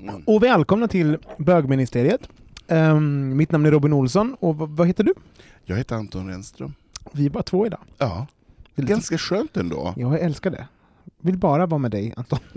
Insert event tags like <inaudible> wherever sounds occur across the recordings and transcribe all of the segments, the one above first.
Mm. Och välkomna till Bögministeriet. Ehm, mitt namn är Robin Olsson, och vad, heter du? Jag heter Anton Renström. Vi är bara två idag. Ja, ganska skönt ändå. Jag älskar det. Vill bara vara med dig, Anton. <laughs>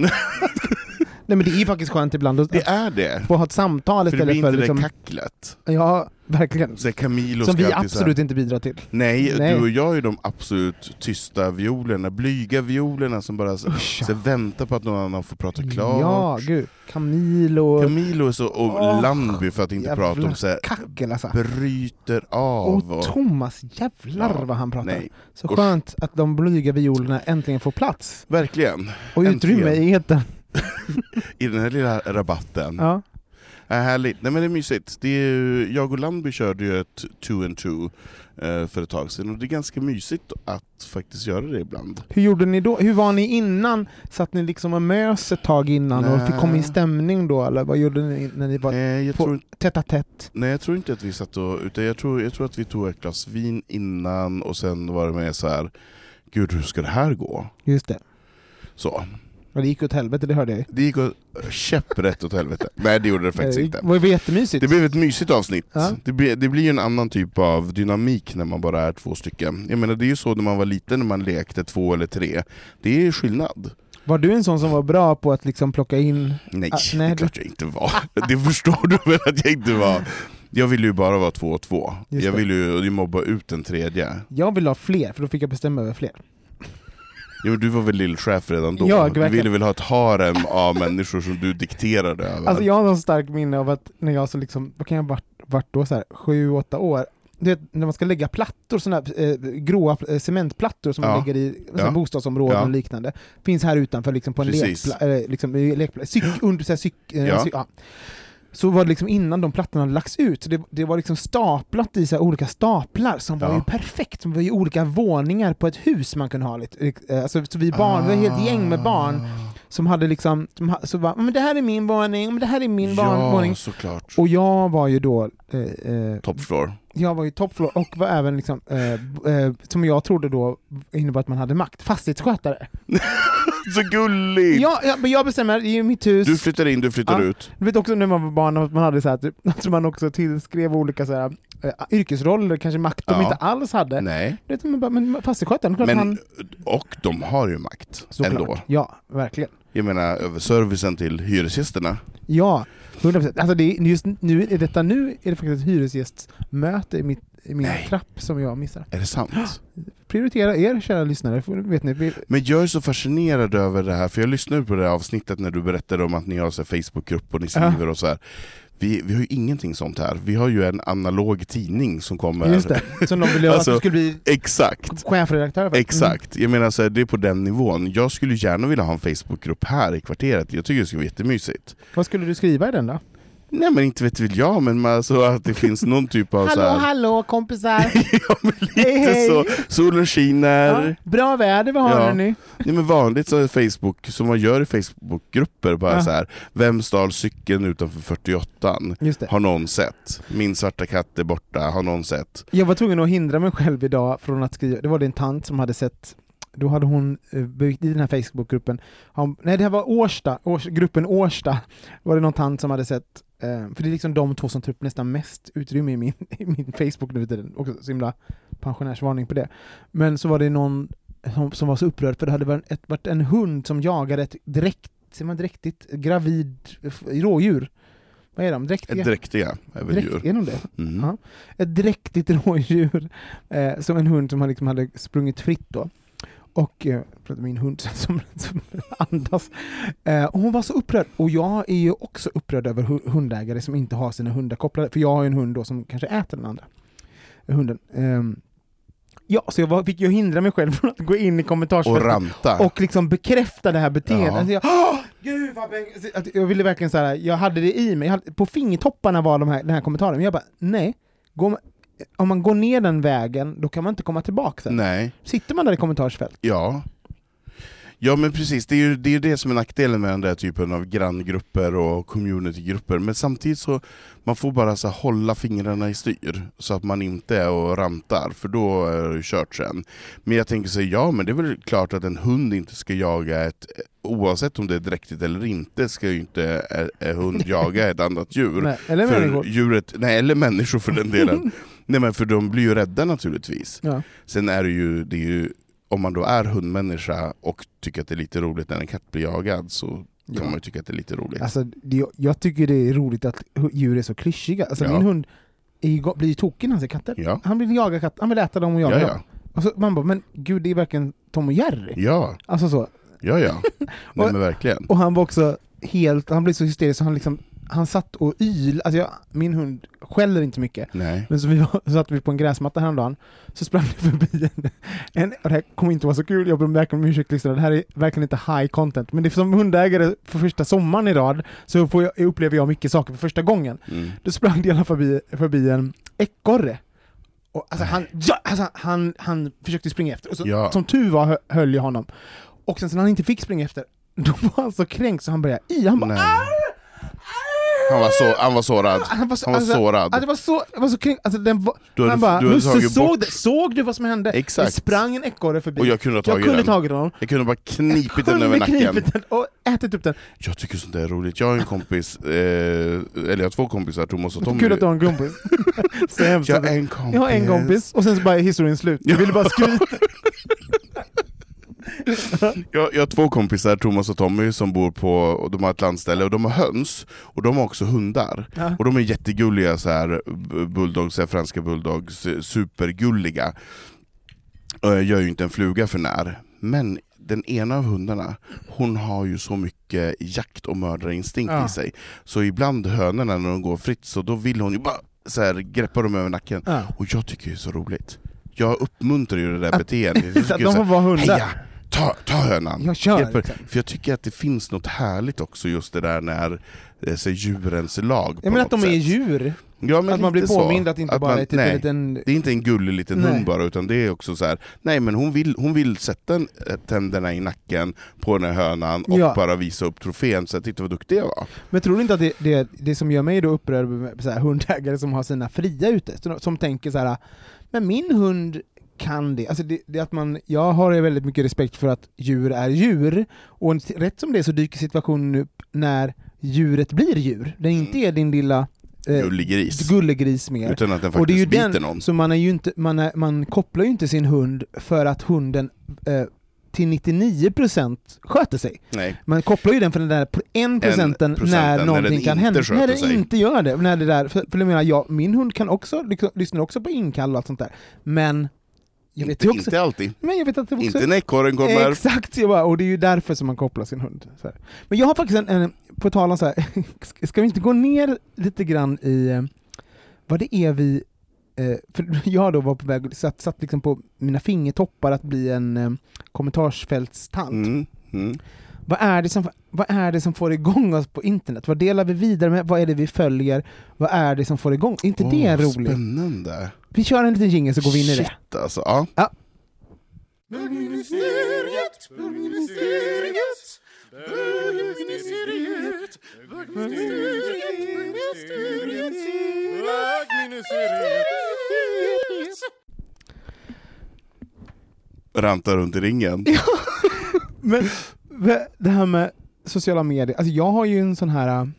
Nej men det är faktiskt skönt ibland att Det är det. få ha ett samtal För det blir istället inte för det liksom... kacklet. Ja, verkligen. Så Camilo Som vi så här- absolut inte bidrar till. Nej, Nej. du och jag är de absolut tysta violerna, blyga violerna som bara så, Usch, så väntar på att någon annan får prata klart. Ja, gud. Camilo... Camilo är så, och Åh, Landby för att inte prata om så här, Kackel alltså. bryter av. Och Thomas, jävlar Ja, vad han pratar. Nej, Så usch. skönt att de blyga violerna äntligen får plats. verkligen. Och utrymme i etern. <laughs> I den här lilla rabatten. Ja. Ja, härligt. Nej men det är mysigt. Det är, ju- jag och Landby körde ju ett two and two eh, för ett tag sedan och det är ganska mysigt att faktiskt göra det ibland. Hur gjorde ni då? Hur var ni innan? Satt ni liksom och mös ett tag innan och fick komma i stämning då? Eller vad gjorde ni när ni var Nej jag, på- tror, tätt a tätt? nej, jag tror inte att vi satt och... Utan jag tror, jag tror att vi tog ett glas vin innan och sen var det med så här. Gud, hur ska det här gå? Just det. Så. Och det gick åt helvete, det hörde jag. Det gick åt käpprätt åt helvete. Nej, det gjorde det faktiskt Det inte. var ju jättemysigt. Det blev ett mysigt avsnitt. Ja. Det, blir, det blir en annan typ av dynamik när man bara är två stycken. Jag menar, det är ju så när man var liten, när man lekte två eller tre. Det är skillnad. Var du en sån som var bra på att liksom plocka in... Nej, Ah, det nej, är klart jag inte var. Det förstår du väl att jag inte var. Jag ville ju bara vara två och två. Just Jag det. ville ju mobba ut den tredje. Jag ville ha fler, för då fick jag bestämma över fler. Men du var väl lillchef redan då? Ja, du ville väl ha ett harem av människor som du dikterade över? Alltså jag har en stark minne av att när jag så liksom, vad kan jag varit, varit då, så här, sju, åtta år, du vet, när man ska lägga plattor, såna här eh, gråa eh, cementplattor som man Ja. lägger i Ja. bostadsområden Ja. och liknande, finns här utanför liksom på en Precis. lekpla, eh, liksom, lekpla, cyk, under, så, här, cyk, eh, Ja. cy, ja. Så var det liksom innan de plattorna hade lagts ut, så det, det var liksom staplat i så olika staplar som var Ja. ju perfekt, som var i olika våningar på ett hus man kunde ha lite, eh, alltså, så vi barn, vi var ett helt gäng med barn som hade liksom, som, så var, men det här är min våning, men det här är min Ja, våning. såklart. Och jag var ju då, eh, eh, Top floor. jag var ju toppfloor och var även liksom, eh, eh, som jag trodde då innebar att man hade makt, fastighetsskötare. <laughs> <laughs> Så gulligt! Ja, ja, men jag bestämmer, det är ju mitt hus. Du flyttar in, du flyttar Ja. ut. Du vet också när man var barn att man hade så här, typ, <laughs> att man också tillskrev olika så här, eh, yrkesroller, kanske makt de Ja. inte alls hade. Nej. Du vet, man bara, men fastighetsskötaren, klart Men, han... och de har ju makt Såklart. ändå. Ja, verkligen. Jag menar över servicen till hyresgästerna. Ja, 100%. Alltså det just nu, detta nu är det faktiskt ett hyresgästmöte i, mitt, i min Nej. trapp som jag missar. Är det sant? <gasps> Prioritera er kära lyssnare, vet ni. Men jag är så fascinerad över det här, för jag lyssnade på det här avsnittet när du berättade om att ni har så Facebookgrupp och ni skriver och så här. Vi, vi har ju ingenting sånt här. Vi har ju en analog tidning som kommer... just det, som de ville Alltså, att du skulle bli Exakt! chefredaktör. för. Exakt, jag menar så här, det är på den nivån. Jag skulle gärna vilja ha en Facebookgrupp här i kvarteret, jag tycker det skulle vara jättemysigt. Mm. Vad skulle du skriva i den då? Nej men inte vet väl jag, men man- alltså att det finns någon typ av så Hallå, här, hallå kompisar! <laughs> ja, men lite Hej, hej. så, solen skiner. ja, bra väder vi har Ja. nu. Nej, men vanligt så är Facebook, som man gör i Facebookgrupper, bara Ja. så här. Vem stal cykeln utanför 48 Just det. Har någon sett? Min svarta katt är borta, har någon sett? Jag var tvungen att hindra mig själv idag från att skriva, det var en tant som hade sett då hade hon eh, byggt i den här Facebookgruppen, nej det här var Årsta, Års, gruppen Årsta, var det någon tant som hade sett, för det är liksom de två som tar upp nästan mest utrymme i min, <laughs> i min Facebook nu för tiden, också så himla pensionärsvarning på det. Men så var det någon som, som var så upprörd för det hade varit, ett, varit en hund som jagade ett direkt, ser man dräktigt, gravid rådjur. Vad är de? Dräktiga? Dräktiga är väl Dräkt, djur? är de det? Mm. Ja. Ett dräktigt <laughs> rådjur, eh, som en hund som liksom hade sprungit fritt då. Och, eh, min hund <laughs> som, som andas. Eh, och hon var så upprörd, och jag är ju också upprörd över hu- hundägare som inte har sina hundar kopplade, för jag har ju en hund då som kanske äter den andra hunden. Ehm, ja, så jag var, fick ju hindra mig själv <laughs> från att gå in i Och kommentarsfältet ranta. och liksom bekräfta det här beteendet. Ja. Alltså jag, gud vad att jag ville verkligen såhär, jag hade det i mig, hade, på fingertopparna var de här, den här kommentaren, men jag bara nej, man, om man går ner den vägen, då kan man inte komma tillbaka sen. Nej, Sitter man där i kommentarsfält? ja. Ja men precis, det är ju det, är det som är nackdelen med den där typen av granngrupper och communitygrupper, men samtidigt så man får bara så hålla fingrarna i styr så att man inte är och rantar, för då är det kört sen. Men jag tänker så här, ja men det är väl klart att en hund inte ska jaga ett, oavsett om det är dräktigt eller inte, ska ju inte en hund jaga ett annat djur. <laughs> Nej, eller för människor? djuret, nej eller människor för den delen. <laughs> nej men för de blir ju rädda naturligtvis. Ja. Sen är det ju, det är ju, om man då är hundmänniska och tycker att det är lite roligt när en katt blir jagad så kan man ju tycka att det är lite roligt. Alltså, det, jag tycker det är roligt att djur är så klyschiga. Alltså. Min hund är blir ju tokig när han ser katter. Han vill jaga katter, han vill äta dem och jaga Ja, dem. ja. Och så, man bara, men gud det är verkligen Tom och Jerry. Ja, Alltså så. ja, ja. <laughs> Nej Och- men verkligen. Och han var också helt, han blev så hysterisk så han liksom, han satt och yl, alltså jag, min hund skäller inte mycket. Nej. Men så, vi var, så satt vi på en gräsmatta häromdagen, så sprang det förbi en, en och det här kommer inte vara så kul, jag ber verkligen om ursäkt lyssnare, det här är verkligen inte high content, men det är som hundägare för första sommaren i rad, så jag, upplever jag mycket saker för första gången. Mm. Då sprang det i alla fall förbi, förbi en ekorre. Och alltså han, ja, alltså han, han försökte springa efter, och så, Ja. som tur var hö- höll jag honom. Och sen så när han inte fick springa efter, då var han så kränkt så han började i, han bara Nej. Han var, så, han var sårad. Han var så, Han var alltså, sårad. Ja, det var så, det var så kränkt, alltså den var, Du hade- bara, du hade såg, det, såg du vad som hände? Exakt. Det sprang en ekorre förbi. Och jag kunde ha jag tagit kunde den. tagit honom. Jag kunde bara knipit den Kunde över nacken. den och ätit upp den. Jag tycker sånt där är roligt. Jag har en kompis, eh, eller jag har två kompisar, Thomas och Tommy. Kul att du har en kompis. <laughs> så hemskt. Jag har en kompis. Jag har en kompis, och sen så bara är historien slut. Jag ville bara skryta. <laughs> Jag, jag har två kompisar, Thomas och Tommy, som bor på, de har ett landställe, och de har höns, och de har också hundar. Ja. Och de är jättegulliga, så här, bulldogs, så här, franska bulldogs, eh, supergulliga. Jag gör ju inte en fluga för när. Men den ena av hundarna, hon har ju så mycket jakt och mördarinstinkt Ja. i sig. Så ibland hönorna när de går fritt, så då vill hon ju bara så här, greppa dem över nacken. Ja. Och jag tycker det är så roligt. Jag uppmuntrar ju det där beteendet. <laughs> De får vara hundar. Heja! Ta, ta hönan! Jag kör, Hjälper. liksom. För jag tycker att det finns något härligt också just det där när är så djurens lag på Jag menar att de är sätt. djur. Ja, men att man blir så. påmind att det inte bara man- är typ nej, en liten... Det är inte en gullig liten Nej. hund bara, utan det är också så här. nej men hon vill, hon vill sätta eh, tänderna i nacken på den här hönan och Ja. bara visa upp trofén, så att titta vad duktig jag var. Men tror du inte att det, det, det som gör mig då upprörd med så här, hundägare som har sina fria ute, som tänker så här, men min hund kan det. Alltså det, det att man, jag har väldigt mycket respekt för att djur är djur, och rätt som det så dyker situationen upp när djuret blir djur. Den inte är din lilla eh, Gulligris. gullegris mer. Utan att den Och det är ju faktiskt biter den, någon. så man, är ju inte, man, är, man kopplar ju inte sin hund för att hunden eh, till 99% sköter sig. Nej. Man kopplar ju den för den där pr- en procenten procenten när när någonting den kan hända. När den sig. inte gör det. När det där, för, för jag menar, jag, min hund kan också, liksom, lyssnar också på inkall och allt sånt där. Men Inte, också... inte alltid. Men jag vet att det också... Inte när ekorren kommer. Exakt, jag bara, och det är ju därför som man kopplar sin hund. Men jag har faktiskt en, en på tal om så här, <laughs> ska vi inte gå ner lite grann i eh, vad det är vi eh, för <laughs> jag då var på väg, satt, satt liksom på mina fingertoppar att bli en eh, kommentarsfältstant. Mm. Mm. Vad är, det som, vad är det som får igång oss på internet? Vad delar vi vidare med? Vad är det vi följer? Vad är det som får igång? Är inte det Åh, roligt? Spännande. Vi kör en liten jingle så går vi in i det. Shit alltså. Ja. Ja. Bögministeriet, bögministeriet, bögministeriet, bögministeriet, bögministeriet. Ranta runt i ringen. <laughs> Men det här med sociala medier, alltså jag har ju en sån här... uh,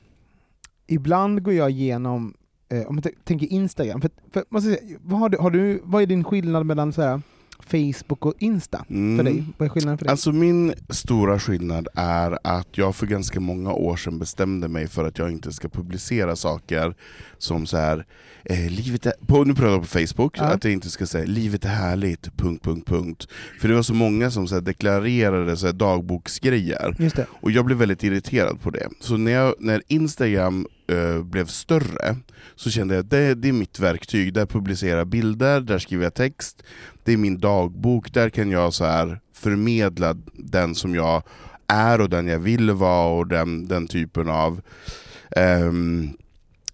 Ibland går jag igenom, uh, om man tänker Instagram, för, för, man ska säga, vad, har du, har du, vad är din skillnad mellan så här, Facebook och Insta för Mm. dig? Vad är skillnaden för dig? Alltså min stora skillnad är att jag för ganska många år sedan bestämde mig för att jag inte ska publicera saker som så här, eh, livet är, på, nu pratar jag på Facebook, Ja. att jag inte ska säga livet är härligt, punkt, punkt, punkt. För det var så många som så här, deklarerade så här, dagboksgrejer, och jag blev väldigt irriterad på det. Så när, jag, när Instagram eh, blev större så kände jag att det, det är mitt verktyg, där publicerar jag bilder, där skriver jag text, det är min dagbok, där kan jag så här förmedla den som jag är och den jag vill vara och den, den typen av ehm,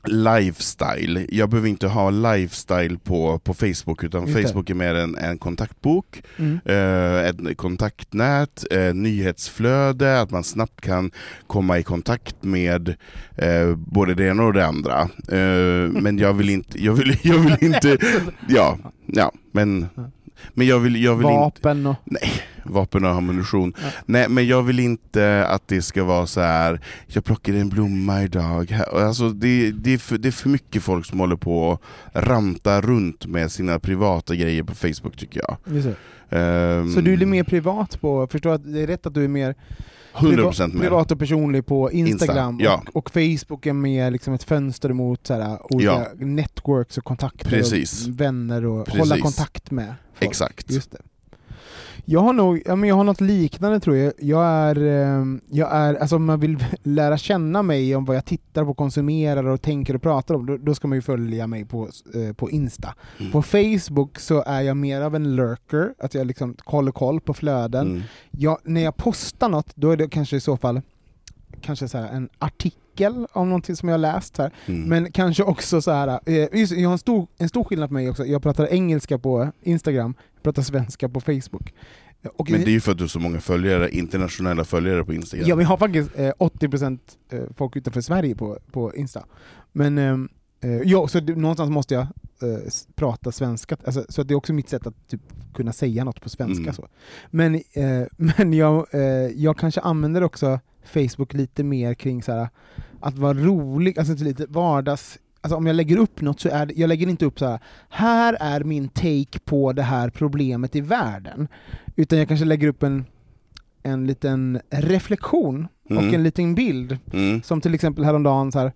lifestyle. Jag behöver inte ha lifestyle på, på Facebook, utan Just det. Facebook är mer en, en kontaktbok, Mm. eh, ett kontaktnät, eh, nyhetsflöde, att man snabbt kan komma i kontakt med eh, både det ena och det andra. Eh, men jag vill inte, jag vill, <laughs> jag vill inte, ja, ja men, men jag vill, jag vill inte Vapen och... vapen och ammunition. Ja. Nej, men jag vill inte att det ska vara så här. jag plockade en blomma idag. Alltså, det, det, är för, det är för mycket folk som håller på och ranta runt med sina privata grejer på Facebook tycker jag. Um, Så du är mer privat på, förstår att det är rätt att du är mer 100% mer. privat och personlig på Instagram, Insta, ja. och, och Facebook är mer liksom ett fönster mot så här, olika Ja. networks och kontakter Precis. och vänner och Precis. hålla kontakt med folk. Exakt. Just det. Jag har nog, ja, men jag har något liknande tror jag. Jag är, ehm, jag är, alltså om man vill <laughs> lära känna mig om vad jag tittar på, konsumerar och tänker och pratar om, då, då ska man ju följa mig på, eh, på Insta. Mm. På Facebook så är jag mer av en lurker, att jag liksom håller koll på flöden. Mm. Jag, när jag postar något, då är det kanske i så fall kanske så en artikel om någonting som jag läst. Här. Mm. Men kanske också så här, eh, just, jag har en stor, en stor skillnad på mig också, jag pratar engelska på Instagram, jag pratar svenska på Facebook. Och Men det är ju för att du har så många följare, internationella följare på Instagram. Ja, vi har faktiskt eh, 80% eh, folk utanför Sverige på, på Insta. Men ehm, eh, ja, så någonstans måste jag eh, prata svenska, alltså, så att det är också mitt sätt att typ, kunna säga något på svenska. Mm. Så. Men, eh, <laughs> men jag, eh, jag kanske använder också Facebook lite mer kring så här, att vara rolig, alltså lite vardags... Alltså om jag lägger upp något så är det, jag lägger inte upp så här. här är min take på det här problemet i världen. Utan jag kanske lägger upp en, en liten reflektion och Mm. en liten bild. Mm. Som till exempel häromdagen så här.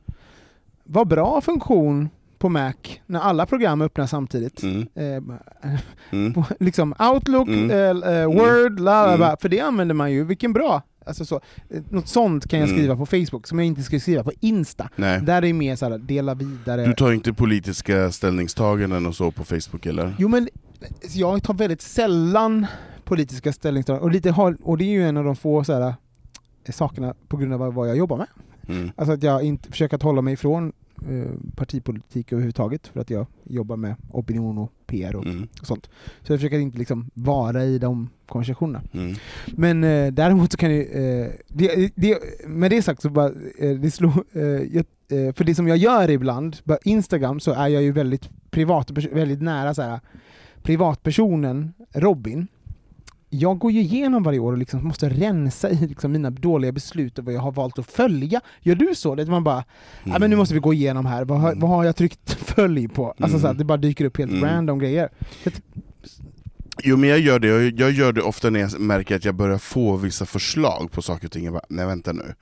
Vad bra funktion på Mac när alla program öppnar samtidigt. Mm. Eh, <laughs> Mm. liksom Outlook, Mm. eh, eh, Word, la, la, Mm. la, för det använder man ju, vilken bra! Alltså så, eh, något sånt kan jag Mm. skriva på Facebook som jag inte skulle skriva på Insta. Nej. Där är det mer så här, dela vidare. Du tar inte politiska ställningstaganden och så på Facebook eller? Jo men jag tar väldigt sällan politiska ställningstaganden, och, lite och det är ju en av de få så här, eh, sakerna på grund av vad jag jobbar med. Mm. Alltså att jag inte försöker att hålla mig ifrån eh, partipolitik överhuvudtaget, för att jag jobbar med opinion och PR och, Mm. och sånt. Så jag försöker inte liksom vara i de konversationerna. Mm. Men eh, däremot så kan det, eh, det, det Med det sagt så bara, eh, det slog, eh, jag, eh, för det som jag gör ibland, på Instagram så är jag ju väldigt privat, väldigt nära så här, privatpersonen Robin. Jag går ju igenom varje år och liksom måste rensa i liksom mina dåliga beslut och vad jag har valt att följa. Gör du så? Det man bara, ja men nu måste vi gå igenom här, vad har, vad har jag tryckt följ på? Alltså så att det bara dyker upp helt Mm. random grejer. Jo men jag gör det, jag, jag gör det ofta när jag märker att jag börjar få vissa förslag på saker och ting. Jag bara, nej vänta nu.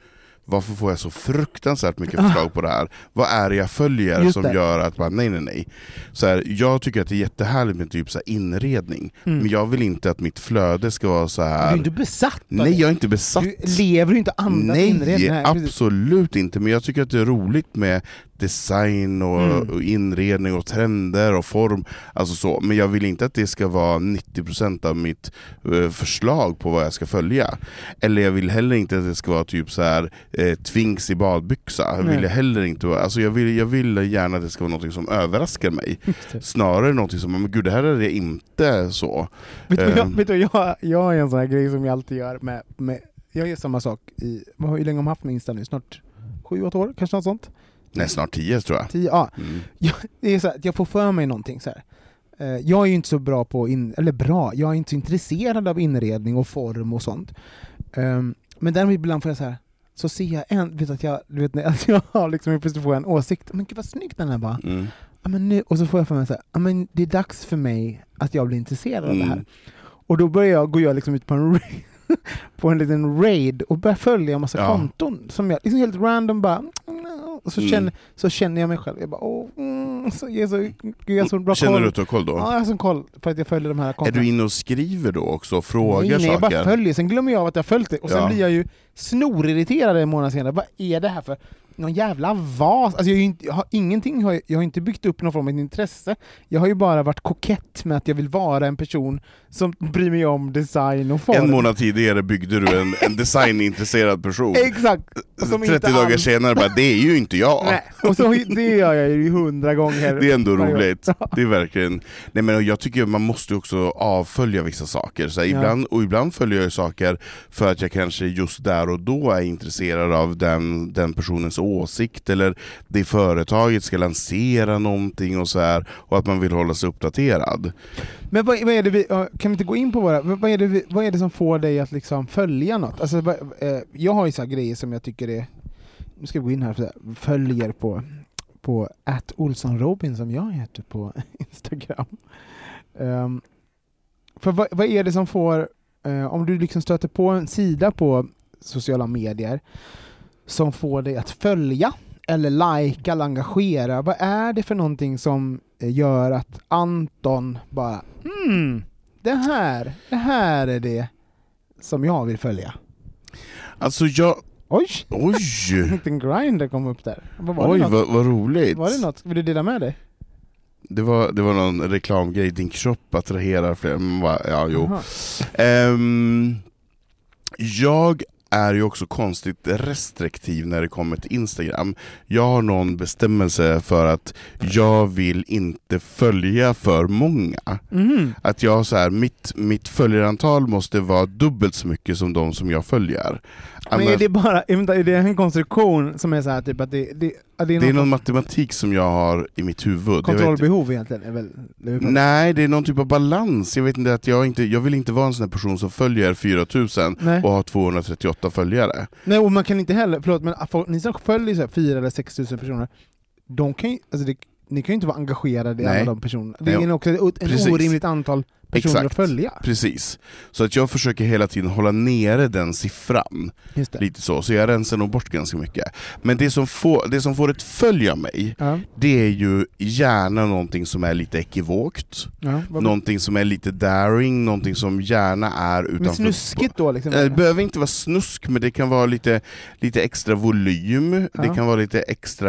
Varför får jag så fruktansvärt mycket förslag på det här? Vad är det jag följer Just som det. gör att bara, nej nej nej. Så här, jag tycker att det är jättehärligt med typ så här inredning, Mm. men jag vill inte att mitt flöde ska vara så Du här. är inte besatt Nej jag är inte besatt. Du lever ju inte andas Nej, inredning. Nej, precis. absolut inte. Men jag tycker att det är roligt med design och, Mm. och inredning och trender och form. Alltså så. Men jag vill inte att det ska vara 90% av mitt eh, förslag på vad jag ska följa. Eller jag vill heller inte att det ska vara typ så här eh, twinks i badbyxa. Nej. vill jag heller inte vara. Alltså jag, vill, jag vill gärna att det ska vara något som överraskar mig. <laughs> Snarare något som, men gud det här är det inte så. Vet du jag, Ehm. vet du, jag, jag har en sån här grej som jag alltid gör med, med jag gör samma sak i, hur länge har man haft min Insta nu? Snart sju, åtta år? Kanske något sånt? Nej, snart 10 tror jag. Tio? Ja. Mm. Jag, det är så här, jag får för mig någonting så här. Eh, Jag är ju inte så bra på, in, eller bra, jag är inte så intresserad av inredning och form och sånt. Ehm, Men däremot ibland får jag så här, så ser jag en, vet att jag, du vet, att <laughs> jag har liksom plötsligt får en åsikt, men gud vad snyggt den här var. Mm. Ja, men nu, och så får jag för mig så här, men det är dags för mig att jag blir intresserad av det här. Mm. Och då börjar jag, går jag liksom ut på en, <laughs> på en liten raid och börjar följa en massa Ja. konton som jag liksom helt random bara och så, Mm. känner, så känner jag mig själv. Jag bara, åh, mm, så, jag, är så, jag så bra Känner koll. du att du har koll då? Ja, jag har sån koll för att jag följer de här Är kontona. du inne och skriver då också och frågar nej, nej, jag saker? bara följer, sen glömmer jag av att jag har följt det och sen Ja. blir jag ju snorirriterad en månad senare. Vad är det här för någon jävla vas? Alltså jag, inte, jag har ingenting, har jag, har inte byggt upp någon form av intresse. Jag har ju bara varit kokett med att jag vill vara en person som bryr mig om design och form. En månad tidigare byggde du en, en designintresserad person. <laughs> Exakt! Som 30 inte dagar alls- senare bara, det är ju inte jag. Nej. Och så, det gör jag ju hundra gånger. Det är ändå roligt. Det är verkligen... Nej men jag tycker man måste också avfölja vissa saker. Så här, Ja. ibland, och ibland följer jag saker för att jag kanske just där och då är intresserad av den, den personens åsikt eller det företaget ska lansera någonting och så här och att man vill hålla sig uppdaterad. Men vad, vad är det vi, kan vi inte gå in på våra, vad är det, vad är det som får dig att liksom följa något? Alltså, eh, jag har ju så här grejer som jag tycker är, nu ska vi gå in här, för här, följer på, på att Olssonrobin som jag heter på <laughs> Instagram. Um, för vad, vad är det som får, uh, om du liksom stöter på en sida på sociala medier som får dig att följa eller lajka eller engagera, vad är det för någonting som eh, gör att Anton bara hmm, det här, det här är det som jag vill följa. Alltså jag... Oj! Oj! <laughs> En liten grinder kom upp där. Var, Oj vad, vad roligt! var det något? Vill du dela med dig? Det var, det var någon reklamgrej, din kropp attraherar fler. Bara, ja, jo. Ehm, jag är ju också konstigt restriktiv när det kommer till Instagram. Jag har någon bestämmelse för att jag vill inte följa för många. Mhm. Att jag så här, mitt, mitt följarantal måste vara dubbelt så mycket som de som jag följer. Men är det bara är det en konstruktion som är så här typ att det, det, att det är det är någon någon matematik som jag har i mitt huvud. Kontrollbehov egentligen? Är väl, det är Nej, det är någon typ av balans. Jag vet inte att jag inte, jag vill inte vara en sån här person som följer 4000 Nej. och har 238 följare. Nej, och man kan inte heller, förlåt men folk, ni som följer så här 4 eller 6 tusen personer, de kan ju, alltså det, ni kan ju inte vara engagerade i Nej. alla de personerna. Det är också ett precis. orimligt antal personer Exakt. att följa. Precis. Så att jag försöker hela tiden hålla nere den siffran. Det. Lite så, så jag rensar nog bort ganska mycket. Men det som får, det som får ett följ av mig, Ja. det är ju gärna någonting som är lite ekivokt, Ja. Någonting som är lite daring, någonting som gärna är utanför... men snuskigt då liksom? Eh, Det behöver inte vara snusk, men det kan vara lite, lite extra volym, det Ja. kan vara lite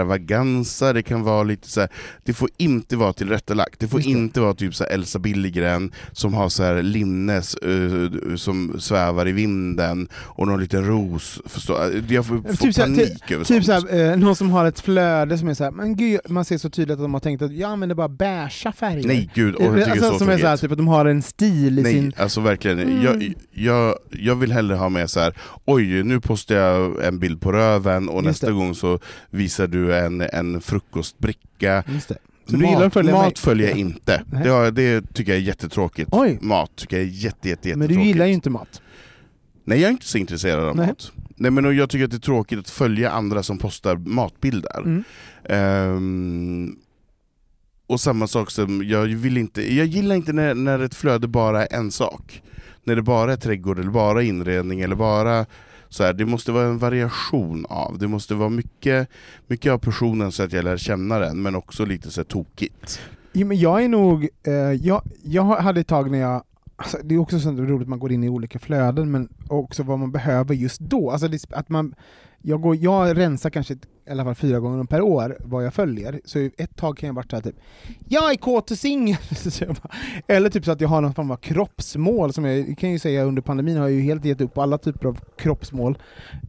extravaganza, det kan vara lite så här, det får inte vara tillrättalagt. Det får Just det. inte vara typ så Elsa Billgren som har så här linnes eh, som svävar i vinden och någon liten ros. Förstår? Jag får, får Typ så här- panik över Typ sånt. såhär, eh, någon som har ett flöde som är såhär, men gud, man ser så tydligt att de har tänkt att jag använder bara beiga färger. Nej gud, åh, jag alltså, så som är såhär, tråkigt. typ att de har en stil i Nej, sin... alltså verkligen. Mm. Jag, jag, jag vill hellre ha med så här. oj nu postar jag en bild på röven och Just nästa det. gång så visar du en, en frukostbricka. Så du gillar Mat, att följa mig? mat följer jag inte. <laughs> Det, har, det tycker jag är jättetråkigt. Oj. Mat tycker jag är jätte, jätte, Men jättetråkigt. du gillar ju inte mat. Nej jag är inte så intresserad av Nej. mat. Nej men jag tycker att det är tråkigt att följa andra som postar matbilder. Mm. Ehm, och samma sak som, jag vill inte, jag gillar inte när, när ett flöde bara är en sak. När det bara är trädgård eller bara inredning eller bara så här, det måste vara en variation av, det måste vara mycket, mycket av personen så att jag lär känna den, men också lite så här tokigt. Ja, men jag är nog, eh, jag, jag hade ett tag när jag Alltså, det är också så roligt att man går in i olika flöden, men också vad man behöver just då. Alltså, det, att man, jag, går, jag rensar kanske i alla fall fyra gånger per år vad jag följer, så ett tag kan jag vara såhär typ Jag är kåt och singel! Eller typ så att jag har någon form av kroppsmål, som jag kan ju säga under pandemin har jag ju helt gett upp på alla typer av kroppsmål.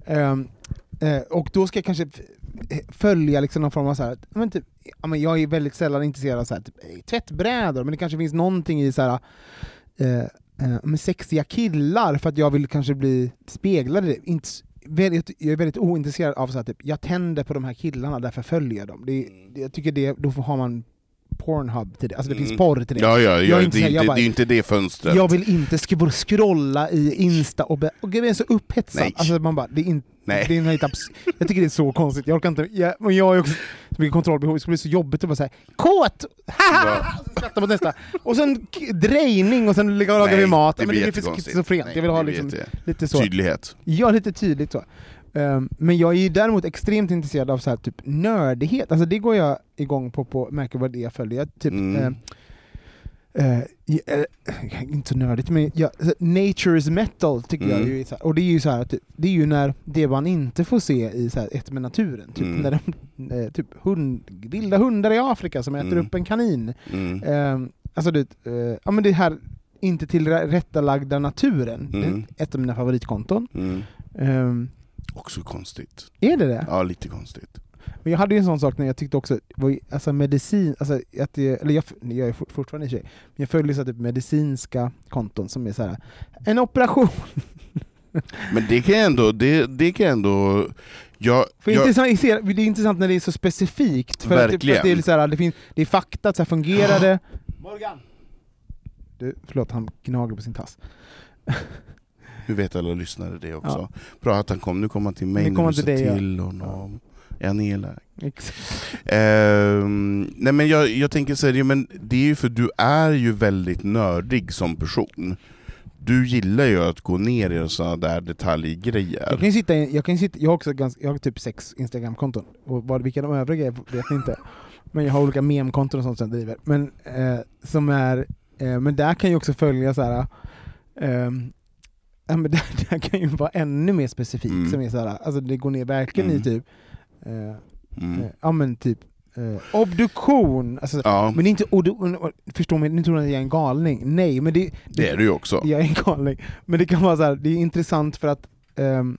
Um, uh, och då ska jag kanske eh, följa liksom någon form av så här, men typ, ja, men jag är väldigt sällan intresserad av så här, typ, eh, tvättbrädor, men det kanske finns någonting i så här, uh, med sexiga killar för att jag vill kanske bli speglad i det. Inte, väldigt, jag är väldigt ointresserad av så här, typ, jag tänder på de här killarna, därför följer jag dem. Det, det, jag tycker det, då får- har man Pornhub till det, alltså det finns Mm. porr till det. Ja, ja, Jag ja är det, inte så här, jag bara- det är inte det fönstret. Jag vill inte scrolla i Insta och, be- och jag är så upphetsad. Nej. Alltså man bara, det är inte Nej. det är helt abs- jag tycker det är så konstigt, jag orkar inte, jag, men jag är också så mycket kontrollbehov, det skulle bli så jobbigt att bara säga Kåt! Haha! Skratta mot nästa. Och sen drejning och sen ligga och laga Nej, vid mat. det men blir det är för jättekonstigt. schizofrent, jag vill ha det blir liksom lite så. Tydlighet. Ja, lite tydligt så. Ehm, men jag är ju däremot extremt intresserad av så här, typ nördighet, alltså det går jag igång på, på märker vad det är jag följer. Jag, Typ, Mm. ehm, eh, i- eh, <laughs> inte så nördigt, men ja, så Nature's metal tycker jag Mm. ju så här, och det är ju så här, typ, det är ju när det man inte får se i så här, ett med naturen, typ, Mm. när de, eh, typ hund, vilda hundar i Afrika som äter Mm. upp en kanin. Ehm, alltså det, eh, ja men det här inte tillrättalagda naturen, Mm. det är ett av mina favoritkonton. Mm. Också konstigt. är det det? Ja, lite konstigt. Men jag hade ju en sån sak när jag tyckte också, alltså medicin, alltså att det, eller jag, jag är fort- fortfarande sig, men jag följer så typ medicinska konton som är så här en operation. <laughs> Men det kan jag ändå, det, det kan jag ändå... Jag, För jag, intressant, det är intressant när det är så specifikt, för, att, typ, för att det, är så här, det, finns, det är fakta, att så här fungerar <gasps> det. Morgan! Du, förlåt, han gnager på sin tass. <laughs> nu vet alla lyssnare det också. Ja. Bra att han kom, nu kommer han till mig Nu när kommer du sa till ja. till honom. Är han elak? Ehm, nej men jag, jag tänker så här, ja, men det är ju för du är ju väldigt nördig som person. Du gillar ju att gå ner i sådana där detaljgrejer. Jag kan ju sitta, jag kan sitta, jag har också ganska, jag har typ sex Instagram-konton, och vad, vilka de övriga är vet jag inte. Men jag har olika mem-konton och sånt som jag driver. Men, eh, som är, eh, men där kan ju också följa så här. ehm, ja, men <laughs> där, där kan ju vara ännu mer specifikt, Mm. som är så här, alltså det går ner verkligen i Mm. typ, eh, Mm. eh, ja men typ, eh, obduktion, alltså, Ja, men det är inte, och, förstå mig, nu tror jag att jag är en galning, nej men det, det är du ju också. jag är en galning. Men det kan vara så här, det är intressant för att ehm,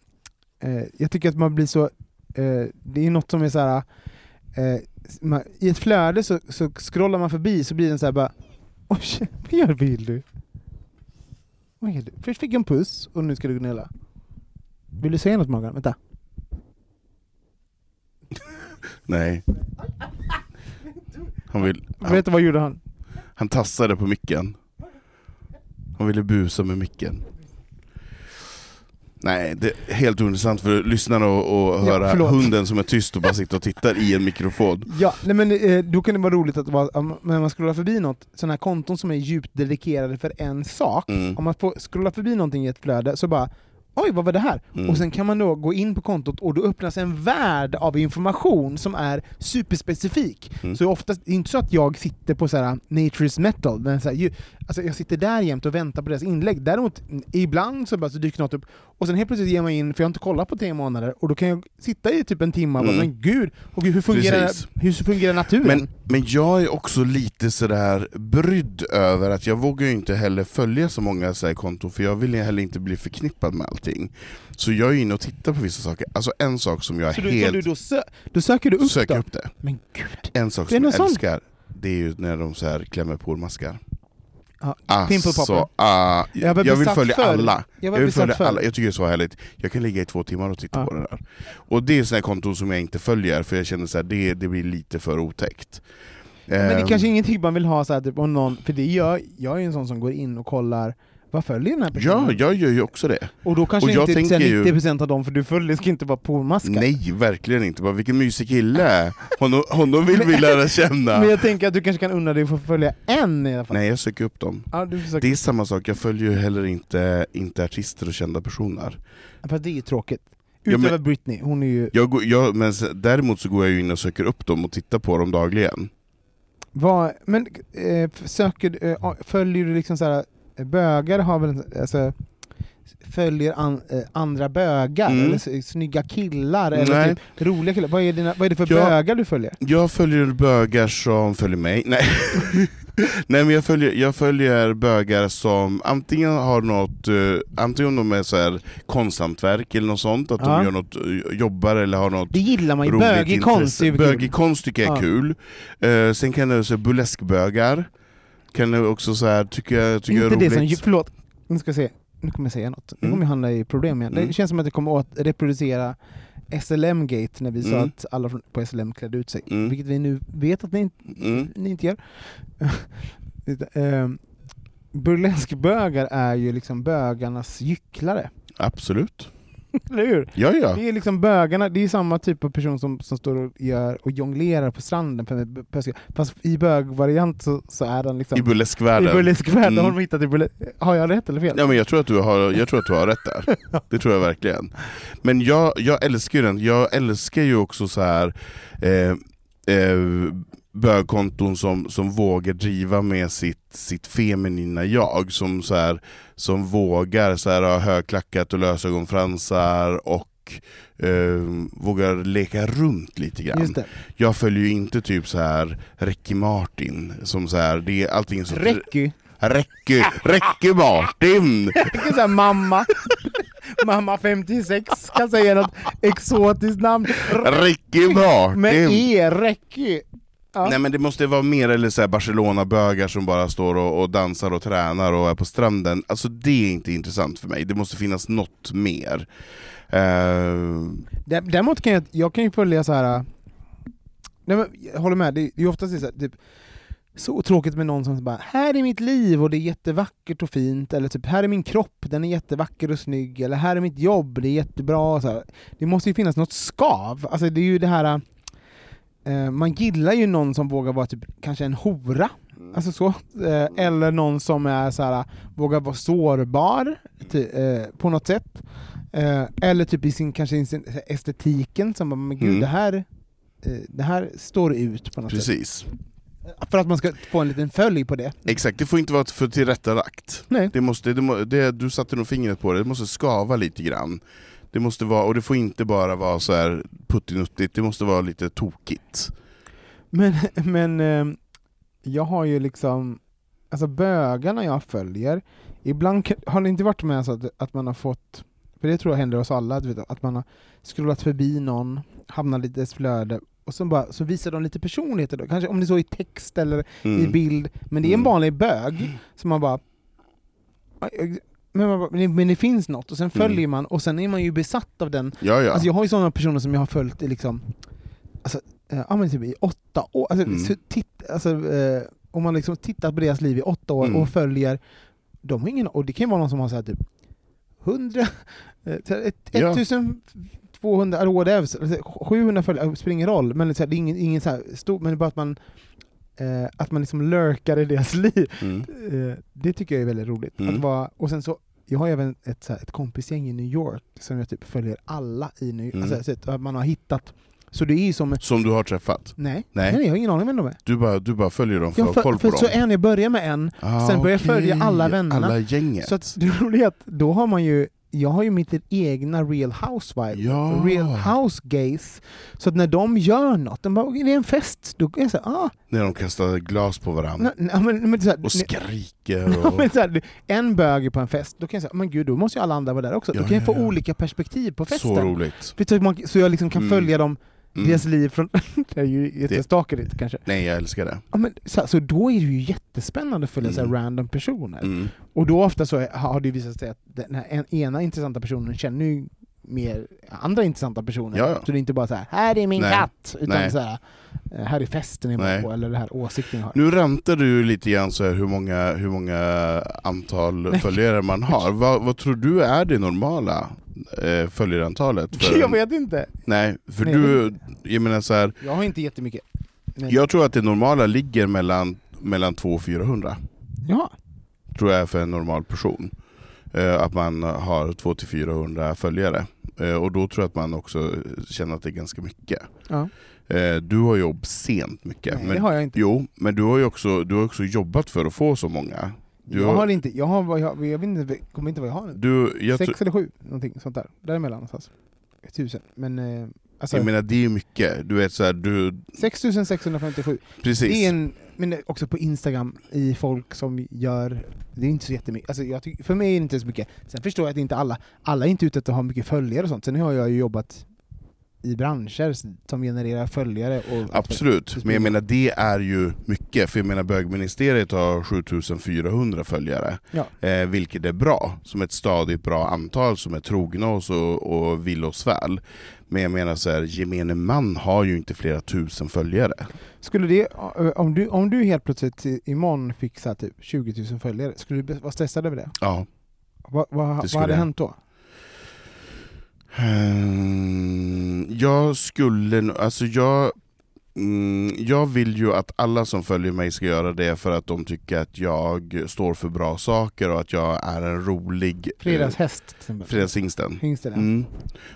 eh, jag tycker att man blir så, eh, det är något som är så här. Eh, man, i ett flöde så, så scrollar man förbi så blir den så här bara Oj, <laughs> vad gör vill Först fick jag en puss och nu ska du gnälla. Vill du säga något Morgan? Vänta. Nej. Han, vill, han, Vet du vad gjorde han? han tassade på micken. Han ville busa med micken. Nej, det är helt ointressant för lyssnarna att Ja, höra förlåt. hunden som är tyst och bara sitter och tittar i en mikrofon. Ja, nej men eh, då kan det vara roligt att vara, om- när man scrollar förbi något, sådana här konton som är djupt dedikerade för en sak, Mm. om man får scrolla förbi någonting i ett flöde så bara Oj, vad var det här? Mm. Och sen kan man då gå in på kontot och då öppnas en värld av information som är superspecifik. Mm. Så oftast, det är inte så att jag sitter på så här Nature's Metal, men så här, ju, alltså jag sitter där jämt och väntar på deras inlägg. Däremot, ibland så, bara så dyker något upp, och sen helt plötsligt ger man in, för jag har inte kollat på tre månader, och då kan jag sitta i typ en timme och bara, Mm. men gud, och hur, fungerar, Precis. hur fungerar naturen? Men, men jag är också lite sådär brydd över att jag vågar inte heller följa så många så här konton, för jag vill heller inte bli förknippad med allting. Så jag är inne och tittar på vissa saker. Alltså en sak som jag så du, helt så du då, sö, då söker du upp söker då? upp det. Men gud. En sak som jag älskar, det är ju när de så här klämmer pormaskar. Ja, Pimple popper. Alltså, ah, Jag jag vill följa förr. alla. Jag Jag vill följa förr. alla. Jag tycker det är så härligt. Jag kan ligga i två timmar och titta Ja. på det där. Och det är sådana konton som jag inte följer, för jag känner att det, det blir lite för otäckt. Men det är Ehm, kanske ingenting man vill ha så här, typ, om någon, för det gör, jag är ju en sån som går in och kollar vad följer den här personen? Ja, jag gör ju också det. och då kanske och inte tänker sen ju- 90% av dem, för du följer, ska inte vara pormaskar. Nej, verkligen inte. Bara, vilken mysig kille! Honom, honom vill vi lära känna. Men jag tänker att du kanske kan unna dig att få följa en i alla fall. Nej, jag söker upp dem. Ja, du försöker. Det är samma sak, jag följer ju heller inte, inte artister och kända personer. Fast det är ju tråkigt. Ja, men- Utöver Britney, hon är ju... Jag går, jag, men däremot så går jag ju in och söker upp dem och tittar på dem dagligen. Vad, men eh, söker, eh, följer du liksom så här bögar har väl, alltså, följer an, eh, andra bögar, Mm. eller snygga killar, eller Nej. typ roliga killar. Vad är, dina, vad är det för Ja. bögar du följer? Jag följer bögar som följer mig. Nej, <laughs> Nej men jag följer, jag följer bögar som antingen har något, uh, antingen de är så här konsthantverk eller något sånt, att Ja. de gör något, eh, jobbar eller har något Det gillar man ju, bögig konst är ju kul. Bögig konst tycker jag är Ja. kul. Eh, sen kan det säga burleskbögar, kan jag också så här, tycker jag, tycker Inte är det som, roligt. förlåt, nu ska jag se, nu kommer jag säga något. Nu Mm. kommer jag hamna i problem igen. Mm. Det känns som att det kommer att reproducera SLM-gate när vi sa Mm. att alla på SLM klädde ut sig. Mm. Vilket vi nu vet att ni, inte- Mm. ni inte gör. <laughs> um, burleskbögar är ju liksom bögarnas gycklare. Absolut. <laughs> Eller hur? Ja, ja. Det är liksom bögarna, det är samma typ av person som, som står och, gör, och jonglerar på stranden. Fast i bögvariant så, så är den liksom... I burleskvärlden. I burleskvärlden Mm. har de hittat i burlesk... Har jag rätt eller fel? Ja, men jag, tror att du har, jag tror att du har rätt där. <laughs> Det tror jag verkligen. Men jag, jag älskar ju den. Jag älskar ju också så här eh, eh, bögkonton som, som vågar driva med sitt, sitt feminina jag. Som, så här, som vågar så här, ha högklackat och lösögonfransar och eh, vågar leka runt lite grann. Jag följer ju inte typ så här Ricky Martin, som så här, det är allting <laughs> så... Recky. Räcky, Räcky Martin! Sån här mamma. mamma 56 kan säga något exotiskt namn. Ricky Martin! Med E, Recky. Ja. Nej men det måste vara mer eller så här Barcelona-bögar som bara står och, och dansar och tränar och är på stranden. Alltså det är inte intressant för mig, det måste finnas något mer. Dä- Däremot kan jag, jag kan ju följa så här. Nej, men, jag håller med, det är ju oftast så, här, typ, så tråkigt med någon som bara här är mitt liv och det är jättevackert och fint, eller typ här är min kropp, den är jättevacker och snygg, eller här är mitt jobb, det är jättebra. Så här. Det måste ju finnas något skav, alltså det är ju det här eh, man gillar ju någon som vågar vara typ kanske en hora, alltså så, eh, eller någon som är så här, vågar vara sårbar ty, eh, på något sätt. Eh, eller typ i sin, kanske i sin estetiken, som bara, men gud Mm. det här eh, det här står ut på något sätt. precis. För att man ska få en liten följ på det. Exakt, det får inte vara för tillrättalagt. Nej. Det måste, det, må- det, du satte nog fingret på det, det måste skava lite grann. Det måste vara, och det får inte bara vara så här puttinuttigt, det måste vara lite tokigt. Men, <laughs> men eh, jag har ju liksom, alltså bögarna jag följer, ibland har det inte varit med så att, att man har fått, för det tror jag händer oss alla, att man har scrollat förbi någon, hamnat i dess flöde, och så, bara, så visar de lite personligheter då, kanske om det är så i text eller i Mm. bild, men det är en Mm. vanlig bög, som man bara men, man bara, men det- det finns något, och sen följer Mm. man, och sen är man ju besatt av den Ja, ja. Alltså jag har ju sådana personer som jag har följt i liksom, alltså, eh, ja, men typ i åtta år, alltså, Mm. så titt, alltså, eh, om man liksom tittat på deras liv i åtta år Mm. och följer, de har ingen, och det kan ju vara någon som har så här typ 100, eh, så här, ett- Ja. 1200, eller whatever, alltså, 700 följare, spelar ingen roll, men det är ingen, ingen så här stor, men det bara att man eh, att man liksom lurkar i deras <laughs> liv. Mm. Eh, det tycker jag är väldigt roligt. Mm. Att vara, och sen så, jag har även ett, så här, ett kompisgäng i New York som jag typ följer alla i New York. Mm. Alltså, så att man har hittat, så det är som... Som du har träffat? Nej, Nej. nej. jag har ingen aning om vem de är. Du bara, du bara följer dem för Jag att ha koll på dem? så en, jag börjar med en, Ah, sen börjar jag följa alla vännerna. Alla gänget? så att det roliga är att då har man ju, jag har ju mitt egna Real Housewife, Ja. Real House Gays, så att när de gör något, de bara, det är en fest, då är jag såhär, ah, När de kastar glas på varandra nej, nej, men, men, så här, och skriker <laughs> och... så här, en bög på en fest, då kan jag säga men gud, då måste ju alla andra vara där också. Ja, då kan jag ja, få olika perspektiv på festen. Så roligt. Så, man, så jag liksom kan Mm. följa dem, Mm. deras liv från... <laughs> det är ju jättestakigt kanske. Nej, jag älskar det. Ja, men, så, så då är det ju jättespännande att följa så Mm. här random personer. Mm. Och då ofta så har det visat sig att den här en, ena intressanta personen känner ju mer andra intressanta personer. Ja, ja. Så det är inte bara så här, här är min Nej. katt, utan Nej. så här, eh, här är festen jag var på, eller det här åsikten jag har. Nu rantar du lite grann så här hur många, hur många antal följare man har. <laughs> Vad, vad tror du är det normala eh, följarantalet? För jag vet inte. Nej, för Nej, du, jag menar så här, Jag har inte jättemycket. Men, jag tror att det normala ligger mellan, mellan 200 och 400. ja. tror jag för en normal person. Eh, att man har 200-400 följare. Eh, och då tror jag att man också känner att det är ganska mycket. ja. Eh, du har ju obscent mycket. Nej, men, det har jag inte. Jo, men du har ju också, du har också jobbat för att få så många. Du jag har- har inte, jag har, jag, jag vet inte, kommer inte vad jag har nu. Du, jag, Sex eller sju, någonting sånt där. Däremellan någonstans. Tusen. Men alltså, jag menar det är mycket, du vet såhär, du... 6657. Precis. Det är en, men också på Instagram, i folk som gör, det är inte så jättemycket, alltså jag tycker, för mig är det inte så mycket. Sen förstår jag att inte alla, alla är inte ute efter att ha mycket följare och sånt. Sen har jag ju jobbat i branscher som genererar följare. Och Absolut, men jag menar det är ju mycket, för jag menar bögministeriet har 7400 följare, Ja. eh, vilket är bra, som ett stadigt bra antal som är trogna oss och, och vill oss väl. Men jag menar så här, gemene man har ju inte flera tusen följare. Skulle det, om du, om du helt plötsligt imorgon fick så här typ 20 000 följare, skulle du vara stressad över det? Ja. Vad, vad, Det vad hade jag. hänt då? Ehm, jag skulle, alltså jag, mm, jag vill ju att alla som följer mig ska göra det för att de tycker att jag står för bra saker och att jag är en rolig Fredagshäst till exempel. eh, fredagshingsten. Hingsten, ja. Mm.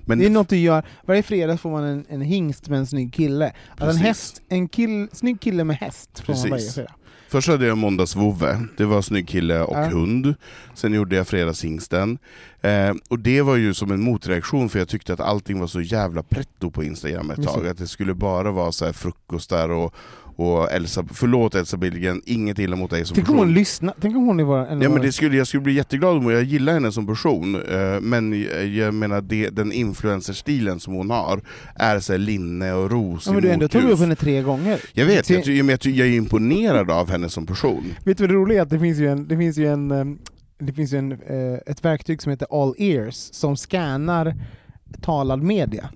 Men det är något du gör, varje fredag får man en, en hingst med en snygg kille. Alltså en Precis. häst, en kill, snygg kille med häst får man varje Precis. fredag. Först hade jag måndagsvovve, det var snygg kille och Ja. hund. Sen gjorde jag fredagshingsten. Eh, och det var ju som en motreaktion för jag tyckte att allting var så jävla pretto på Instagram ett tag. det. Att det skulle bara vara så här frukostar och, och Elsa, förlåt Elsa Billgren, inget illa mot dig som Tänk om person. hon lyssnar, tänk om hon är vår... Ja, men det skulle, jag skulle bli jätteglad om jag gillar henne som person, eh, men jag, jag menar det, den influencerstilen som hon har är så linne och ros ja, men du ändå tagit upp henne tre gånger. Jag vet, jag, jag, ty- jag är imponerad av henne som person. Vet du vad det roliga är? Att det finns ju en, det finns ju en, ehm, det finns ju en, eh, ett verktyg som heter All Ears som scannar talad media.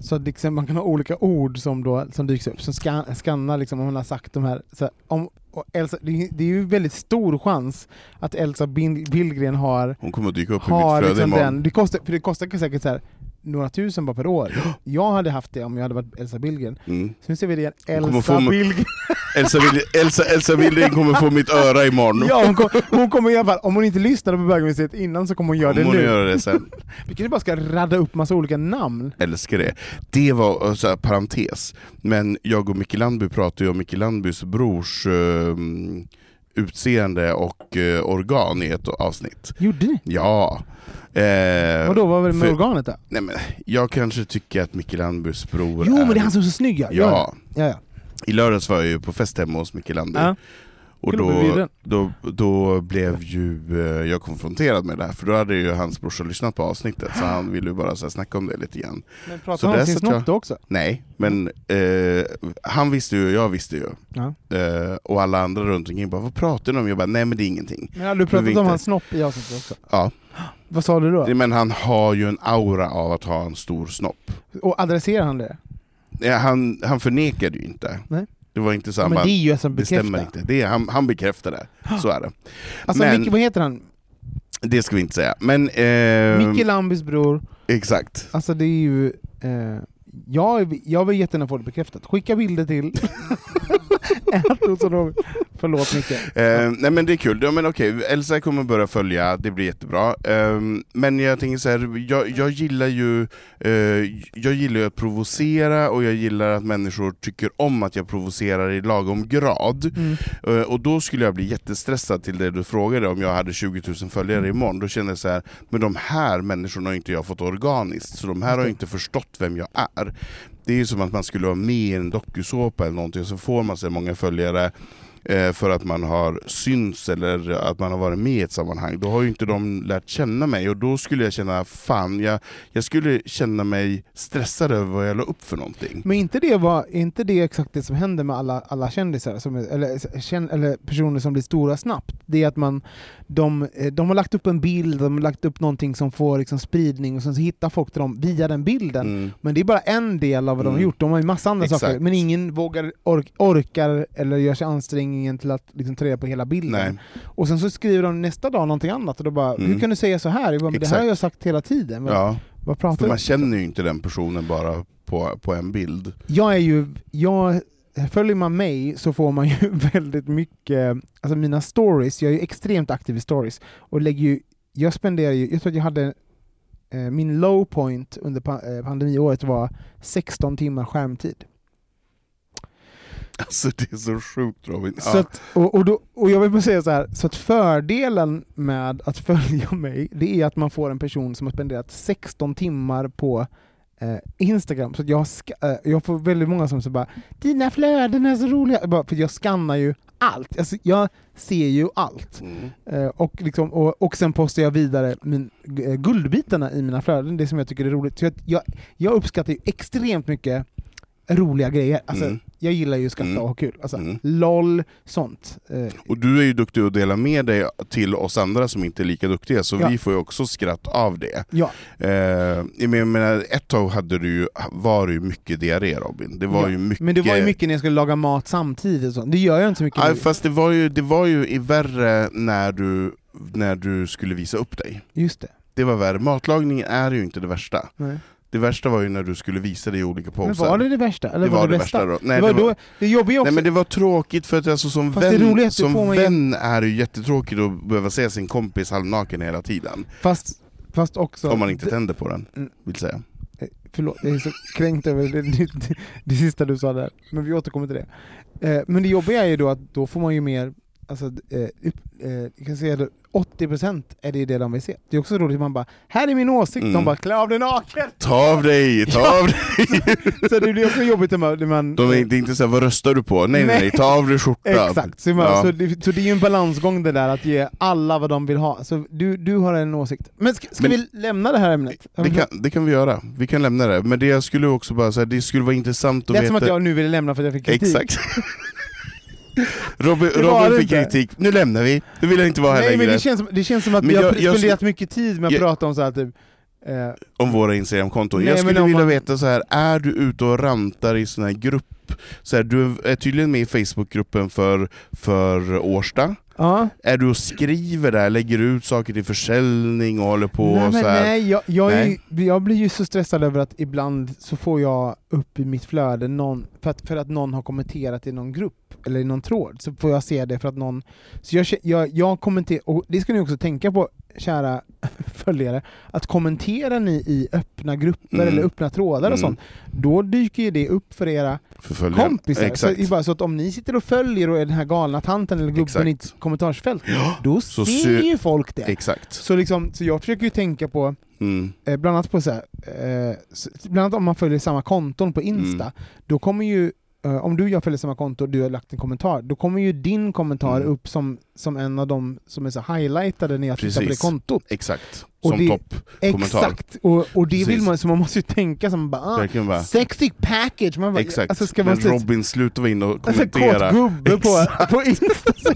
Så att liksom man kan ha olika ord som, då, som dyks upp, som scan, scannar liksom om man har sagt de här... Så om, Elsa, det, är- det är ju väldigt stor chans att Elsa Bil- Billgren har, Hon kommer att dyka upp i mitt flöde liksom imorgon. den, det kostar, för det kostar säkert så här, några tusen bara per år. Jag hade haft det om jag hade varit Elsa Billgren. Mm. Så nu ser vi det igen, Elsa Billgren. <laughs> Elsa, Elsa, Elsa Billgren kommer få mitt öra imorgon. Ja, hon, kom, hon kommer i alla fall, om hon inte lyssnade på bögmuseet innan så kommer hon göra Om det hon nu. gör det sen. <laughs> Vi kanske bara ska radda upp massa olika namn. Älskar det. Det var, eh, så här, parentes, men jag och Micke Landby pratade ju om Micke Landbys brors eh, utseende och eh, organ i ett avsnitt. Gjorde ni? Ja. Eh, Vadå, vad var det med för- organet då? Nej, men jag kanske tycker att Micke Landbys bror Jo men det är han som är så snygg ja! Ja. ja, ja. I lördags var jag ju på fest hemma hos Micke Landby. ja. Och då, då, då blev ju eh, jag konfronterad med det här, för då hade ju hans brorsa lyssnat på avsnittet, så han ville ju bara så här, snacka om det lite grann. Men Så pratar han om sin snopp också? Nej, men eh, han visste ju, jag visste ju. Ja. Eh, och alla andra runt omkring bara, vad pratar ni om? Jag bara, nej men det är ingenting. Men hade du pratat om inte. hans snopp i avsnittet också? Ja. Vad sa du då? Men han har ju en aura av att ha en stor snopp. Och adresserar han det? Han, han förnekade ju inte. Nej. Det var inte så Ja, men det är ju alltså det stämmer inte. Det är, han, han bekräftar det, så är det. Alltså Men- Micke, vad heter han? Det ska vi inte säga. Men, eh, Micke Lambis bror. exakt. Alltså det är ju... Eh, jag, jag vill jättegärna få det bekräftat. Skicka bilder till... <laughs> <laughs> Förlåt Micke. Eh, nej men det är kul, ja, men okej, Elsa kommer börja följa, det blir jättebra. Eh, men jag tänker så här, jag, jag gillar ju eh, jag gillar att provocera och jag gillar att människor tycker om att jag provocerar i lagom grad. Mm. Eh, och då skulle jag bli jättestressad till det du frågade om jag hade 20 000 följare imorgon. Då känner jag så här, men de här människorna har inte jag fått organiskt, så de här har inte förstått vem jag är. Det är ju som att man skulle vara med i en dokusåpa eller någonting, så får man så många följare eh, för att man har synts eller att man har varit med i ett sammanhang. Då har ju inte de lärt känna mig och då skulle jag känna, fan, jag, jag skulle känna mig stressad över vad jag la upp för någonting. Men inte det, var, är inte det exakt det som händer med alla, alla kändisar, som, eller, känn, eller personer som blir stora snabbt? Det är att man, de, eh, de har lagt upp en bild, de har lagt upp någonting som får liksom spridning och sen så hittar folk till dem via den bilden. Mm. Men det är bara en del av vad de har Mm. gjort, de har ju massa andra Exakt. saker, men ingen vågar, ork, orkar eller gör sig ansträngningen till att liksom, ta reda på hela bilden. Nej. Och sen så skriver de nästa dag någonting annat och då bara, Mm. hur kan du säga så här? Jag bara, det här har jag sagt hela tiden. Men, Ja, Vad pratar för man känner ju inte den personen bara på, på en bild. Jag är ju, jag, följer man mig så får man ju <laughs> väldigt mycket, alltså mina stories, jag är ju extremt aktiv i stories och lägger ju, jag spenderar ju, jag tror att jag hade eh, min low point under eh, pandemiåret var 16 timmar skärmtid. Alltså det är så sjukt Robin. Så Ja. att, och, och, då, och jag vill bara säga så här, så att fördelen med att <laughs> följa mig, det är att man får en person som har spenderat 16 timmar på eh, Instagram. Så jag, eh, jag får väldigt många som säger bara ”Dina flöden är så roliga”, Jag bara, för jag skannar ju allt. Alltså, jag ser ju allt. Mm. Eh, och, liksom, och, och sen postar jag vidare min, eh, guldbitarna i mina flöden, det som jag tycker är roligt. Så att jag, jag uppskattar ju extremt mycket roliga grejer. Alltså, Mm. Jag gillar ju att skratta Mm. och ha kul. Alltså, Mm. LOL, sånt. Eh, Och du är ju duktig att dela med dig till oss andra som inte är lika duktiga, så Ja. vi får ju också skratt av det. ja, Eh, men menar, ett tag hade du ju, var det ju mycket diarré Robin. Det var Ja, ju mycket... men det var ju mycket när jag skulle laga mat samtidigt. Så. Det gör jag inte så mycket nu. fast det var ju, det var ju i värre när du, när du skulle visa upp dig. Just det. Det var värre. Matlagningen är ju inte det värsta. Nej. Det värsta var ju när du skulle visa dig i olika poser. Men var det det värsta? Eller Det var det bästa? värsta då. Nej, det var, det var- då, det jobbiga också. Nej men det var tråkigt för att alltså, som Fast det vän, är som man vän är det ju jättetråkigt att behöva se sin kompis halvnaken hela tiden. fast, fast också... om man inte det, tänder på den, Mm. vill säga. eh, Förlåt, jag är så kränkt över det, det, det, det sista du sa där. Men vi återkommer till det. Eh, men det jobbiga är ju då att då får man ju mer, alltså, eh, upp, eh, jag kan säga det, 80% är det ju det de vill se. Det är också roligt man bara, här är min åsikt, Mm. de bara klä av dig naken! Ta av dig, ta Ja. av dig! <laughs> Så det blir också jobbigt när man... när man De är, inte såhär, vad röstar du på? Nej nej, nej ta av dig skjortan. Exakt, så, man, Ja. så, det, så det är ju en balansgång det där att ge alla vad de vill ha. Så du, du har en åsikt. Men ska, ska Men- vi lämna det här ämnet? Det kan, det kan vi göra, vi kan lämna det. Men det jag skulle också bara säga, det skulle vara intressant att det är veta... som att jag nu ville lämna för att jag fick kritik. Exakt. <laughs> Robin, Robin fick kritik, nu lämnar vi. Nu vill jag inte vara här Nej men längre. det känns, som, det känns som att Men vi har jag- jag spenderat mycket tid med att Jag- prata om så här typ... Eh, om våra Instagramkonton. Jag men skulle vilja man- veta så här, är du ute och rantar i sån här Så här, du är tydligen med i Facebookgruppen för, för Årsta. ja. Är du och skriver där, lägger ut saker till försäljning och håller på nej, och så här? nej, jag, jag, Nej. ju- jag blir ju så stressad över att ibland så får jag upp i mitt flöde någon, för, att, för att någon har kommenterat i någon grupp, eller i någon tråd, så får jag se det för att någon... Så jag, jag, jag kommenterar, och det ska ni också tänka på, kära <laughs> följare, att kommenterar ni i öppna grupper Mm. eller öppna trådar och Mm. sånt, då dyker ju det upp för era Förföljare. kompisar. Så, Exakt. är bara så att om ni sitter och följer och är den här galna tanten eller gubben i ett kommentarsfält, då Så ser sy- ju folk det. Exakt. Så, liksom, så jag försöker ju tänka på, Mm. eh, bland annat på så här, eh, bland annat om man följer samma konton på Insta, Mm. då kommer ju eh, om du och jag följer samma konto och du har lagt en kommentar, då kommer ju din kommentar Mm. upp som, som en av de som är så highlightade när jag tittar på det Precis. kontot. Exakt. Och Som det- topp. Kommentar. Exakt! Och, och det vill man, så man måste ju tänka som bara, ah, bara. sexy package! Man bara, Exakt. Alltså ska man Men Robin, sluta vara inne och Alltså kommentera. kåt gubbe på, på Insta, så,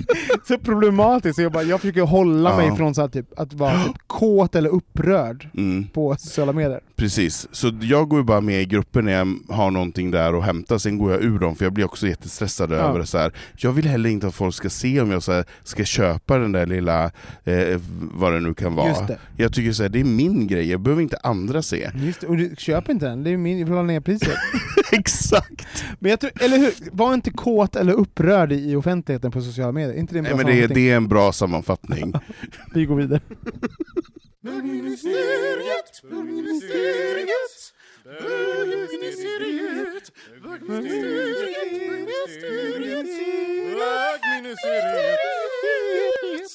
så problematiskt. Så jag, bara, jag försöker hålla Ja. mig från så här, typ, att vara typ, kåt eller upprörd Mm. på sociala medier. Precis, så jag går ju bara med i grupper när jag har någonting där att hämta, sen går jag ur dem för jag blir också jättestressad över det. Så här. Jag vill heller inte att folk ska se om jag så här, ska köpa den där lilla, eh, vad det nu kan vara. Jag tycker så här, det är min grej, jag behöver inte andra se. Just. Och du, köp inte den, det är min, jag vill ha ner priset. <laughs> Exakt! Men jag tror, eller hur, var inte kåt eller upprörd i offentligheten på sociala medier. Inte det en bra Nej, men det, är- sammanfattning? det är en bra sammanfattning. <laughs> Vi går vidare. Bögministeriet, bögministeriet, bögministeriet, bögministeriet,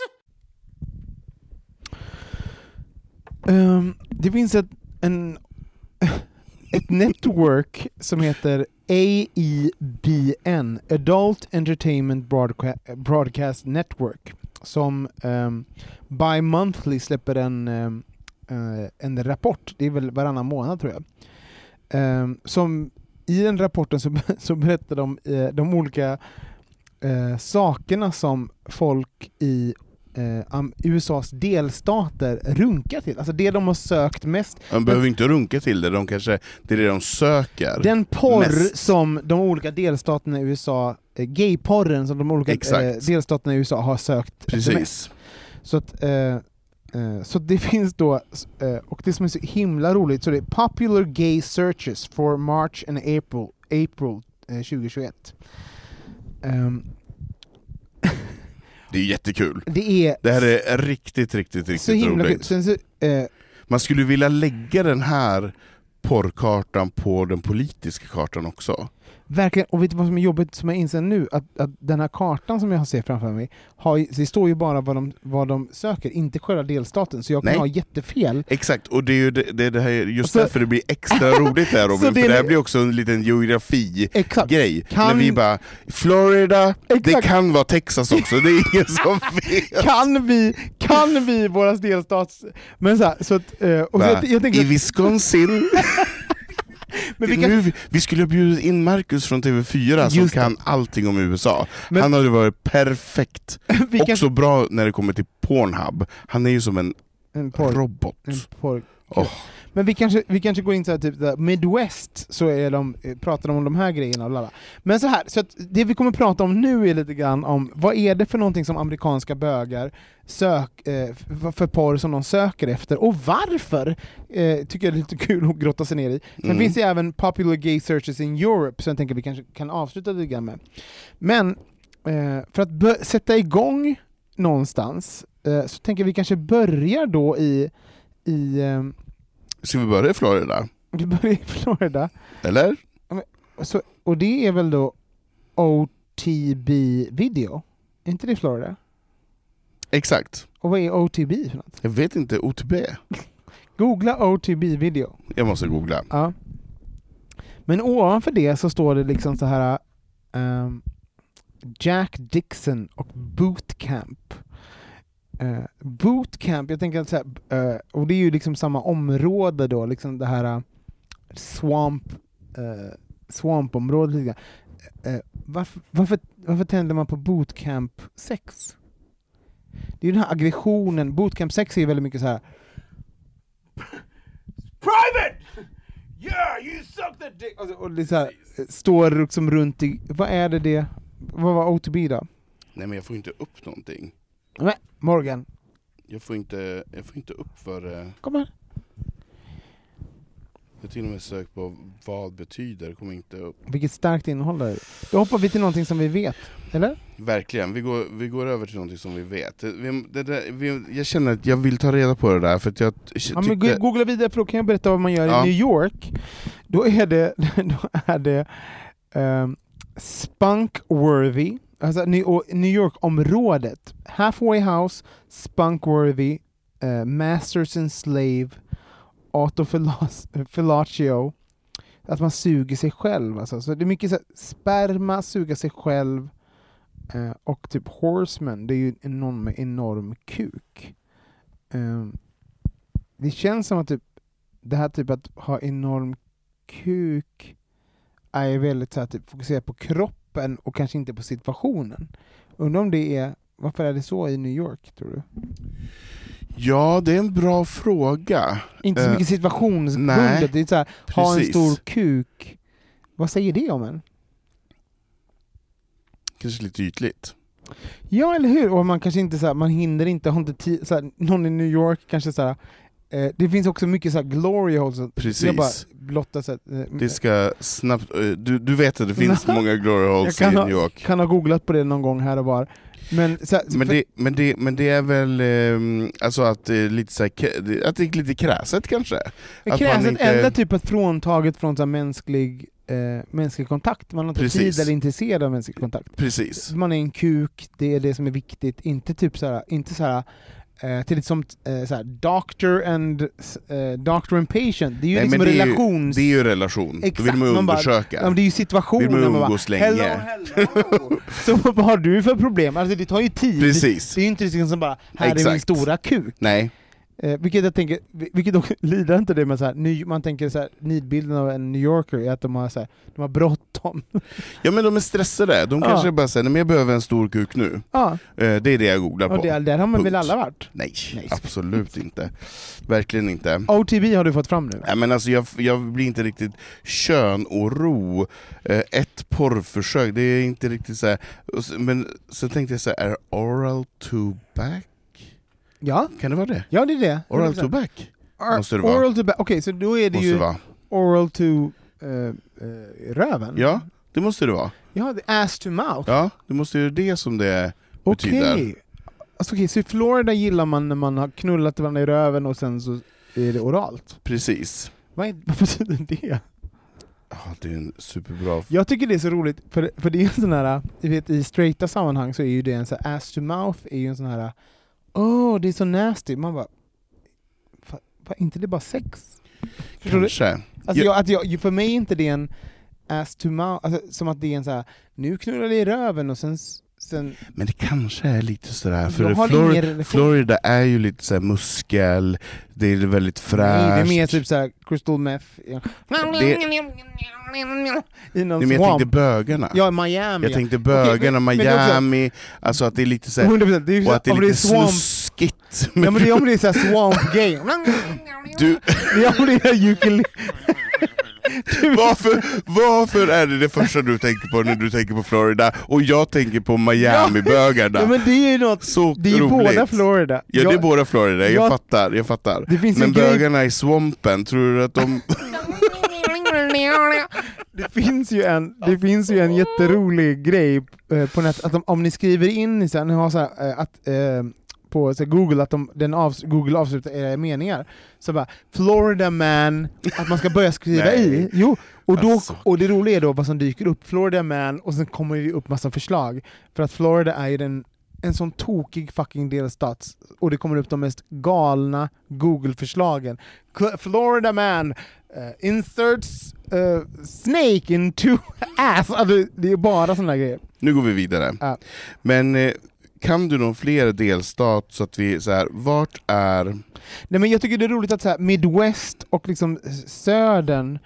Um, det finns ett, en, <laughs> ett network som heter AEBN, Adult Entertainment Broadca- Broadcast Network, som um, bi-monthly släpper en, um, uh, en rapport, det är väl varannan månad tror jag. um, som I den rapporten så, <laughs> så berättar de uh, de olika uh, sakerna som folk i eh, USAs delstater runkar till. Alltså det de har sökt mest. De behöver inte runka till det, de kanske, det är det de söker. Den porr Mest. som de olika delstaterna i USA, eh, gayporren som de olika eh, delstaterna i USA har sökt efter mest. Precis. Så att eh, eh, så det <laughs> finns då, eh, och det som är så himla roligt, så det är Popular Gay Searches for March and April, April eh, 2021. Ehm, Det är jättekul. det är Det här är riktigt, riktigt, riktigt så himla roligt. Sen så, eh, Man skulle vilja lägga den här porrkartan på den politiska kartan också. Verkligen, och vet du vad som är jobbigt som jag inser nu? Att, att den här kartan som jag har sett framför mig, har, det står ju bara vad de, vad de söker, inte själva delstaten, så jag kan Nej. ha jättefel. Exakt, och det är ju det, det, det här, just så- därför det blir extra <laughs> roligt här Robin, det för det här blir också en liten geografi Exakt. grej. Kan- När vi bara, Florida, det Exakt. kan vara Texas också, det är ingen som <laughs> vet. Kan vi, kan vi våra delstats... Men så, här, så att, eh, och så jag, jag tänker, I Wisconsin, <laughs> men vi kan, nu, vi skulle ha bjudit in Marcus från TV4 som kan allting om USA. Men- Han hade varit perfekt. <laughs> kan, Också bra när det kommer till Pornhub. Han är ju som en en robot. en porr. Men vi kanske, vi kanske går in så här, typ där, Midwest, så är de, eh, pratar de om de här grejerna. Och lalala. Men så här, så det vi kommer prata om nu är lite grann om vad är det för någonting som amerikanska bögar sök, eh, för porr som de söker efter, och varför eh, tycker jag är lite kul att grotta sig ner i. Sen Mm. finns det även popular gay searches in Europe, så jag tänker vi kanske kan avsluta lite grann med. Men eh, för att sätta igång någonstans, eh, så tänker vi kanske börjar då i, i eh, Ska vi börja i Florida? vi börjar i Florida, Eller? så, och det är väl då OTB video? Är inte det i Florida? Exakt. Och vad är OTB för något? Jag vet inte, OTB? <laughs> Googla OTB video. Jag måste googla. Ja. Men ovanför det så står det liksom så här ehm, Jack Dixon och Bootcamp. Uh, bootcamp, jag tänker att så här, eh, och det är ju liksom samma område då, liksom det här eh, swamp, uh, swampområdet. grann. Eh, varför, varför, varför tänder man på bootcamp sex? Det är ju den här aggressionen, bootcamp sex är ju väldigt mycket så här. Private! Yeah, you suck that dick! Och, och det så här, eh, står liksom runt i, vad är det det, vad var OTB då? Nej men jag får inte upp någonting. Men, Morgan, Jag får inte, jag får inte upp för... eh, kom här. Jag har till och med sökt på vad betyder, kommer inte upp. Vilket starkt innehåll det är. Då hoppar vi till någonting som vi vet, eller? Verkligen, vi går, vi går över till någonting som vi vet. Det, vi, det där, vi, jag känner att jag vill ta reda på det där, för att jag Ja, men googla vidare för då kan jag berätta vad man gör Ja. i New York. Då är det, <laughs> då är det um, Spunkworthy, alltså New, New York-området. Halfway House, Spunkworthy, uh, Masters and Slave, Autofellatio. Att man suger sig själv. Alltså. Så det är mycket så här, sperma, suga sig själv, uh, och typ Horseman, det är ju en enorm, enorm kuk. Uh, det känns som att typ, det här typ att ha enorm kuk är väldigt så här, typ, fokuserat på kroppen och kanske inte på situationen. Undrar om det är, varför är det så i New York tror du? Ja, det är en bra fråga. Inte så Eh, mycket situationsbundet, nej, det är så här, ha en stor kuk. Vad säger det om en? Kanske lite ytligt. Ja, eller hur? Och man kanske inte så här, man hinner inte, har inte tid, någon i New York kanske så här, eh, det finns också mycket så här glory holes. så Precis. Jag bara blottar så här, eh, Det ska snabbt... eh, Du, du vet att det finns <laughs> många glory jag holes i New York. kan ha googlat på det någon gång här och var. Men, så här, Men för- det, men, det, men det är väl ehm, alltså att det är lite, så här, att det är lite kräset kanske? Men kräset inte- eller typ att fråntaget från så här mänsklig, eh, mänsklig kontakt. Man har inte tid eller intresserad av mänsklig kontakt. Precis. Man är en kuk, det är det som är viktigt. Inte typ så här, inte så här eh, till som eh, så här, doctor and eh, doctor and patient. Det är ju Nej, liksom det är ju- relations... Det är ju relation, då vill man ju man bara- undersöka. ja, det är ju situationen. Vill man umgås länge. Hello, hello. <laughs> så vad har du för problem? Alltså det tar ju tid. Precis. Det är ju inte liksom som bara, här är min Exakt. stora kuk. Nej, Eh, vilket jag tänker, vilket också <laughs> lider inte det med så här, ny, man tänker så här, nidbilden av en New Yorker är att de har, så här, de har bråttom. <laughs> ja men de är stressade, de Ja. kanske bara säger nej jag behöver en stor kuk nu. ja, Eh, Det är det jag googlar på. och det, där har man väl Punkt. alla varit? Nej, Nej. absolut inte. Verkligen inte. OTB har du fått fram nu? Nej, men alltså jag, jag blir inte riktigt könoro. Eh, ett porrförsök, det är inte riktigt så. Och Men så tänkte jag så här, är oral tobacco? Ja, Kan det vara det? ja det är det. Oral 100%. tobacco? Ar- måste det vara. Oral tobacco, okej så då är det Måste ju det oral to eh, eh, röven? Ja, det måste det vara. Ja, det ass to mouth. Ja, det måste ju det som det Okej. betyder. Alltså, okej, så i Florida gillar man när man har knullat varandra i röven och sen så är det oralt? Precis. Vad, är, <laughs> vad betyder det? det är en superbra... Jag tycker det är så roligt, för, för det är en sån här, vet i straighta sammanhang så är ju det en sån här, ass to mouth är ju en sån här Åh, det är så nasty. Man bara, "Fa- fa- inte det bara sex? Kanske. Alltså Ja. jag, att jag, för mig är inte det en ass to mouth, alltså, som att det är en så här, nu knullar det i röven och sen, sen Men det kanske är lite sådär, för Flor-. Florida är ju lite såhär muskel, det är väldigt fräscht. nej, det är mer typ såhär crystal meth. Ja. Det- I någon Nej, men jag tänkte bögarna. Ja, Miami. jag tänkte bögarna, men- men det är också- Miami, alltså att det är lite såhär, 100%, det är ju och att det är lite swamp, snuskigt. Ja men det är om det är såhär <laughs> swamp game. Du, Det är om det är ukulele. varför, varför är det det första du tänker på när du tänker på Florida, och jag tänker på Miami-bögarna? Ja men det är ju något, Så det är roligt. båda Florida. Ja det är båda Florida, jag, jag- fattar, jag fattar. Men en grej- bögarna i swampen, tror du att de... <laughs> Det finns ju en, det finns ju en jätterolig grej eh, på nätet, att de, om ni skriver in i så här, ni har så här, eh, att, eh, på så Google, att de, den avs, Google avslutar era meningar, så bara Florida man, att man ska börja skriva <laughs> i. Jo, och, då, Alltså. och det roliga är då vad som dyker upp, Florida man, och sen kommer det upp massa förslag. För att Florida är ju den, en sån tokig fucking delstat, och det kommer upp de mest galna Google-förslagen. Florida man eh, inserts eh, snake into <laughs> ass. Alltså, det är bara såna grejer. Nu går vi vidare. Ja. Men eh, kan du någon fler delstat så att vi, så här, vart är... Nej, men jag tycker det är roligt att så här, Midwest och liksom södern,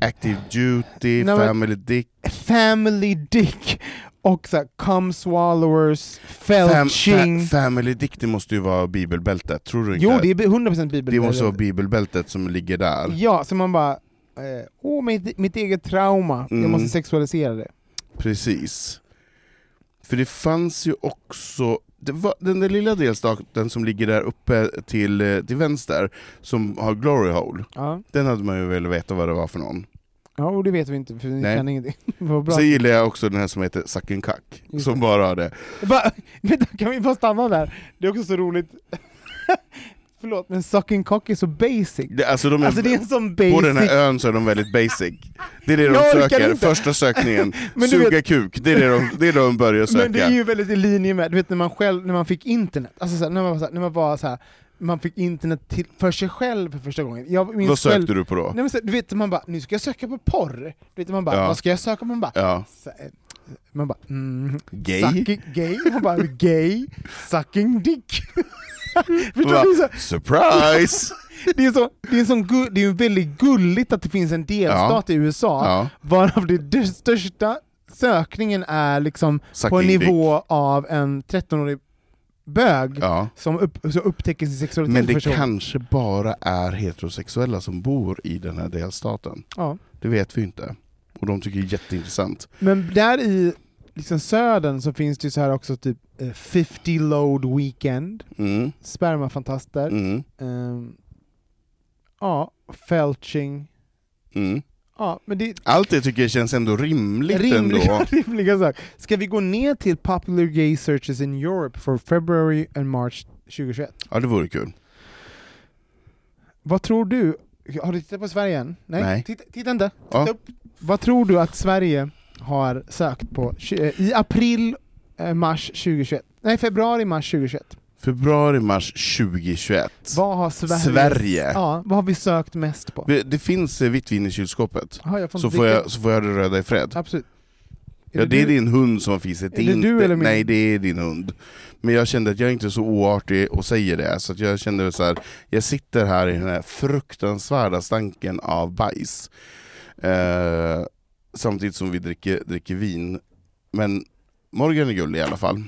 Active Duty, Nej, Family Dick, Family Dick och så här, Cum Swallowers, fam, Felching. fa, Family Dick det måste ju vara bibelbältet, tror du inte? jo, det är 100% bibel. det måste vara bibelbältet som ligger där. Ja, så man bara, eh, åh mitt, mitt eget trauma, jag Mm. måste sexualisera det. Precis. För det fanns ju också, den där lilla delstaten som ligger där uppe till, eh, till vänster, som har Glory Hole, Ja. den hade man ju velat veta vad det var för någon. ja, och det vet vi inte för vi Nej. kan ingenting. <laughs> Vad. Sen gillar jag också den här som heter Sucking Kack, Just som bara har det. Va? <laughs> Vänta, kan vi bara stanna där? Det är också så roligt. <laughs> Förlåt, men sucking cock är så basic. det alltså de är, Alltså det är en sån basic... på den här ön så är de väldigt basic. Det är det de Jag söker, första sökningen. <laughs> Suga vet- kuk, det är det de, det är det de börjar söka. Men det är ju väldigt i linje med, du vet när man själv, när man fick internet, alltså så här, när man var så här, när man var så här, man fick internet till, för sig själv för första gången. Jag Vad sökte själv, du på då? Nej, men så, du vet man bara, nu ska jag söka på porr. Du vet man bara, Ja. vad ska jag söka på? Man bara, Ja. eh, man bara, mm, Gay? Sucking, gay? Man bara, gay, sucking dick. <laughs> Förstår Va? du? Så, Surprise! <laughs> det är så, det är gull, det är ju väldigt gulligt att det finns en delstat i USA, Ja. varav det d- största sökningen är liksom på en nivå av en 13-årig bög Ja. som, upp, som upptäcker sin sexualitet Men det gången. kanske bara är heterosexuella som bor i den här delstaten. Ja. Det vet vi inte. Och de tycker det är jätteintressant. Men där i liksom södern så finns det ju så här också typ eh, 50 load weekend, Mm. spermafantaster, Mm. ehm, ja, felching, Mm. ja men det Allt det tycker jag känns ändå rimligt rimliga, ändå. <laughs> rimliga saker. Ska vi gå ner till popular gay searches in Europe for February and March 2021? Ja, det vore kul. Vad tror du? Har du tittat på Sverige än? Nej, Nej. Titta, titta inte. Ja. Titta upp. Vad tror du att Sverige har sökt på eh, i april, eh, mars 2021? Nej, februari, mars 2021. Februari, mars 2021. Vad har Sverige, Sverige. Ja, vad har vi sökt mest på? Det finns eh, vitt vin i kylskåpet. Jaha, jag får Så inte får, jag, så får jag det röda i fred. Absolut. Ja, det är du? din hund som har fisit. Är det inte, du eller min? Nej, det är din hund. Men jag kände att jag inte är så oartig och säger det, så jag kände så här. jag sitter här i den här fruktansvärda stanken av bajs. Eh, samtidigt som vi dricker, dricker vin. Men Morgan är gullig i alla fall.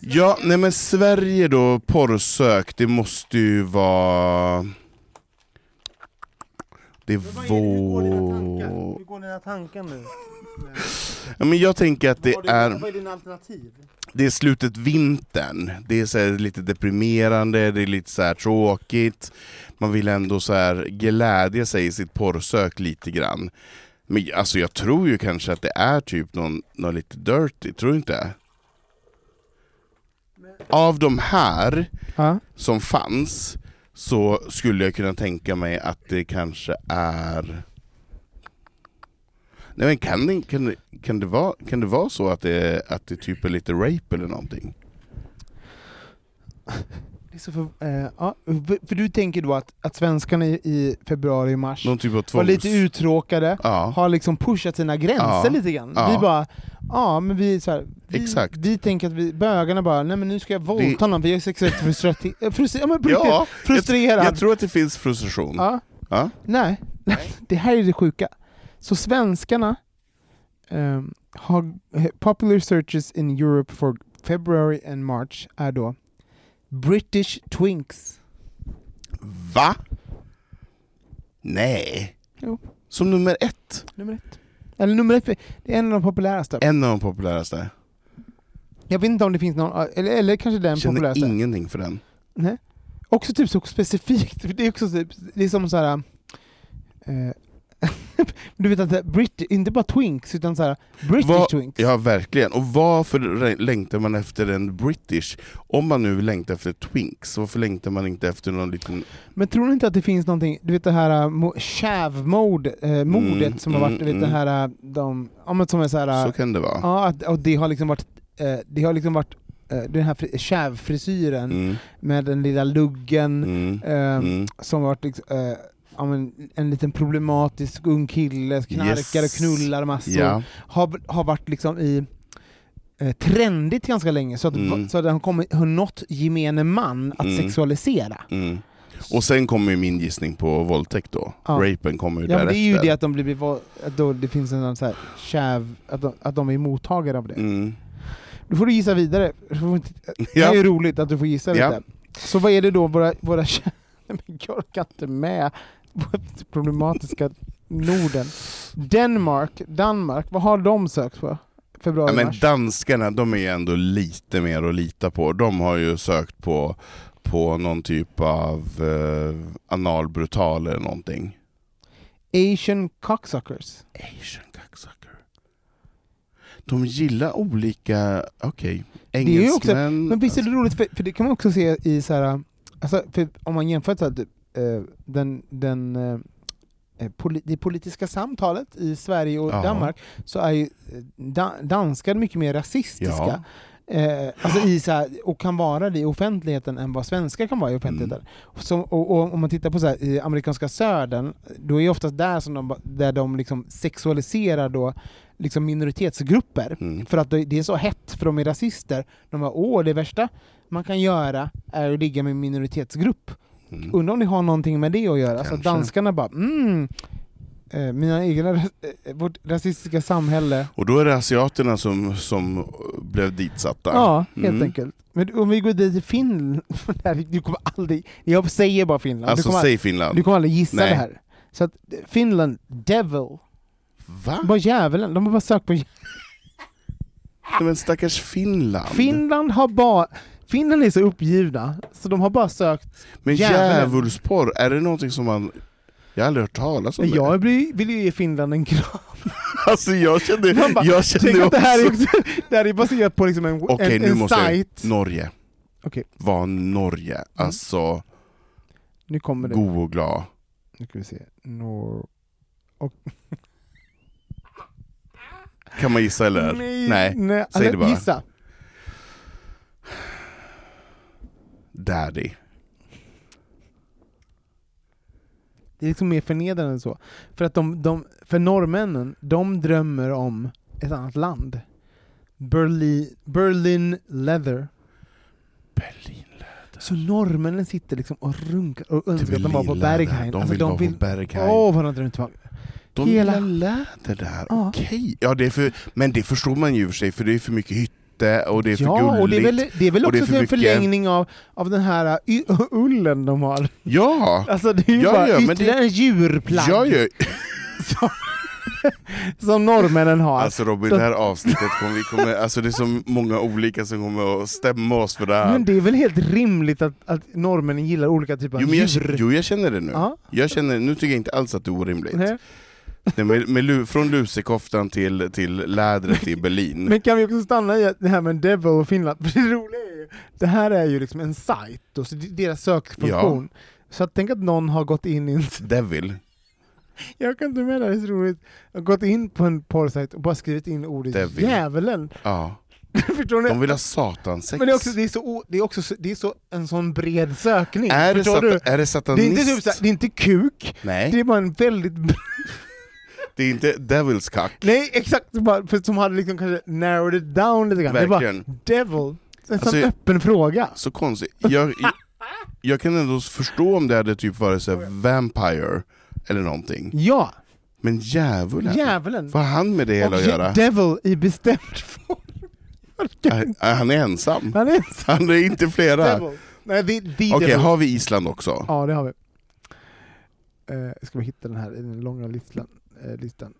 Ja, nej men Sverige då, porrsök, det måste ju vara... Det var... Hur går dina tankar nu? Ja, men jag tänker att det är... Vad är dina alternativ? det är slutet vintern, det är så lite deprimerande, det är lite så tråkigt, man vill ändå så här glädja sig i sitt porrsök lite grann. Men alltså jag tror ju kanske att det är typ någon, någon lite dirty, tror du inte? Av de här Ja. som fanns så skulle jag kunna tänka mig att det kanske är... Nej men kan det, kan, det, kan, det vara, kan det vara så att det, att det typ är lite rape eller någonting? Så för, eh, ja, för, för du tänker då att, att svenskarna i, i februari och mars typ av var tvångs... lite uttråkade, Ja, har liksom pushat sina gränser Ja. lite grann. Ja. Vi bara, ja men vi, så här, vi, Exakt. vi tänker att vi, bögarna bara, nej men nu ska jag våldta Det- någon, vi är sexuellt frustrerade. <laughs> Frustrer, ja, men ja frustrerad. jag tror att det finns frustration. ja. Ja. Nej, <laughs> det här är det sjuka. Så svenskarna ehm, har popular searches in Europe for February and March är då British Twinks. Va? Nej. Jo. Som nummer ett? Nummer ett. Eller nummer ett, det är en av de populäraste. En av de populäraste. Jag vet inte om det finns någon, eller, eller kanske den känner populäraste. ingenting för den. Nej. Också typ så specifikt, det är också typ, det är som så här. Eh, <laughs> du vet att det- Brit, inte bara Twinks, utan så här, British Vad- Twinks. Ja, verkligen. Och varför längtar man efter en British? Om man nu längtar efter Twinks, varför längtar man inte efter någon liten... Men tror ni inte att det finns någonting, du vet det här uh, mo- chav-mode, eh, modet Mm, som har varit, mm, du vet det mm. här, uh, de, ja men som är så här, Så kan det vara. ja, att, och det har liksom varit, det har liksom varit den här fri- chav-frisyren Mm, med den lilla luggen, mm, mm. som har varit liksom, ja, men en liten problematisk ung kille, knarkar Yes. och knullar massor. Ja. Har, har varit liksom i eh, trendigt ganska länge, så att, Mm. så att har, kommit, har nått gemene man att Mm. sexualisera. Mm. Och sen kommer ju min gissning på våldtäkt då. Ja. Rapen kommer ju Ja därefter. det är ju det att de blir, att då det finns en sån så här käv, att de, att de är mottagare av det. Mm. Då får du gissa vidare. <laughs> Det är ju roligt att du får gissa Ja. lite. Så vad är det då våra, våra <laughs> kä- Nej, men jag orkar inte med <laughs> problematiska Norden. Danmark, Danmark, vad har de sökt på? Februari, Ja, men danskarna, de är ju ändå lite mer att lita på. De har ju sökt på, på någon typ av eh, analbrutal eller någonting. Asian cocksuckers. Asian cocksucker. De gillar olika, okej, är ju också- engelsmän. Men visst är det roligt, för, för det kan man också se i så här, alltså, om man jämför så här, typ, den, den, eh, eh, det politiska samtalet i Sverige och Ja. Danmark, så är ju eh, da, danskar mycket mer rasistiska. Ja. Eh, alltså i så här, och kan vara det i offentligheten än vad svenskar kan vara i offentligheten. Mm. Så, och, och om man tittar på så här, i amerikanska södern, då är det oftast där som de, där de liksom sexualiserar då, liksom minoritetsgrupper. Mm. För att det det är så hett, för de är rasister. De bara åh, det värsta man kan göra är att ligga med en minoritetsgrupp. Mm. Undrar om det har någonting med det att göra? Så att Kanske. danskarna bara mm, eh, mina egna, eh, vårt rasistiska samhälle. Och då är det asiaterna som, som blev ditsatta. Ja, helt Mm. enkelt. Men om vi går dit till Finland, <laughs> du kommer aldrig, jag säger bara Finland, Alltså du, kommer, säg Finland. du kommer aldrig gissa Nej. det här. Så att eh, Finland, Devil, Va? bara djävulen, de har bara sökt på <laughs> Men stackars Finland. Finland har bara, Finland är så uppgivna, så de har bara sökt Men djävulsporr, är det någonting som man... Jag har aldrig hört talas om det. jag vill ju ge Finland en kram. <laughs> Alltså jag kände, Man bara, jag kände att det här är, också... också, <laughs> det här är baserat på liksom en, Okej en, nu en måste jag... sajt. Norge. Okej. Var Norge. Alltså, Nu kommer det. god och glad. Nu ska vi se. Nor... Kan man gissa eller? Nej. nej säg eller det bara. Gissa. Daddy. Det är liksom mer förnedrande än så. För att de, de, för norrmännen, de drömmer om ett annat land. Berlin, Berlin leather. Berlin. Så norrmännen sitter liksom och runkar och önskar att de var på. Berghain. De Alltså, vill vara på Berghain. Åh, vad de drömmer tillbaka. De hela- gillar läder där, Ja. okej. Ja, det är för, men det förstår man ju för sig, för det är för mycket hytte och det är för Ja, gulligt. och det är väl, det är väl det är också för en mycket- förlängning av, av den här y- <laughs> ullen de har. Ja! Alltså det är ju Ja, bara ja, ytterligare en djurplagg Ja, ja. <laughs> som, <laughs> som norrmännen har. Alltså Robin, det här avsnittet kommer vi kommer, alltså det är så många olika som kommer att stämma oss för det här. men det är väl helt rimligt att, att norrmännen gillar olika typer av Jo, men jag, djur? jo, jag känner det nu. Ja. Jag känner, nu tycker jag inte alls att det är orimligt. Nej. Nej, med, med, från lusekoftan till, till lädret i Berlin. Men kan vi också stanna i det här med Devil och Finland? <laughs> För det roliga är ju, det här är ju liksom en sajt, och så deras sökfunktion. Så att tänk att någon har gått in i en... Devil. Jag kan inte med det, här, det är så roligt. Jag har gått in på en porrsajt och bara skrivit in ordet Devil. djävulen. Ja. <laughs> Förstår ni? De vill ha satansex. Men det är också, det är så, det är också så, det är så, en sån bred sökning. är, det satan, är det Det är, satanist? inte typ det är inte kuk, Nej, det är bara en väldigt... <laughs> det är inte devil's cock. Nej exakt, det bara, för som hade liksom kanske narrowed it down lite grann. Det Verkligen. bara devil, en sån Alltså, öppen fråga. Så konstigt. Jag, jag, kan ändå förstå om det hade typ varit så här vampire eller någonting. Ja, Men djävulen, djävulen. vad har han med det hela Och att göra? devil i bestämd form. Är, är han ensam? Han är Han är inte flera. Okej, det, det devil. har vi Island också? Ja, det har vi. Uh, ska vi hitta den här i den långa listan? Eh, listan.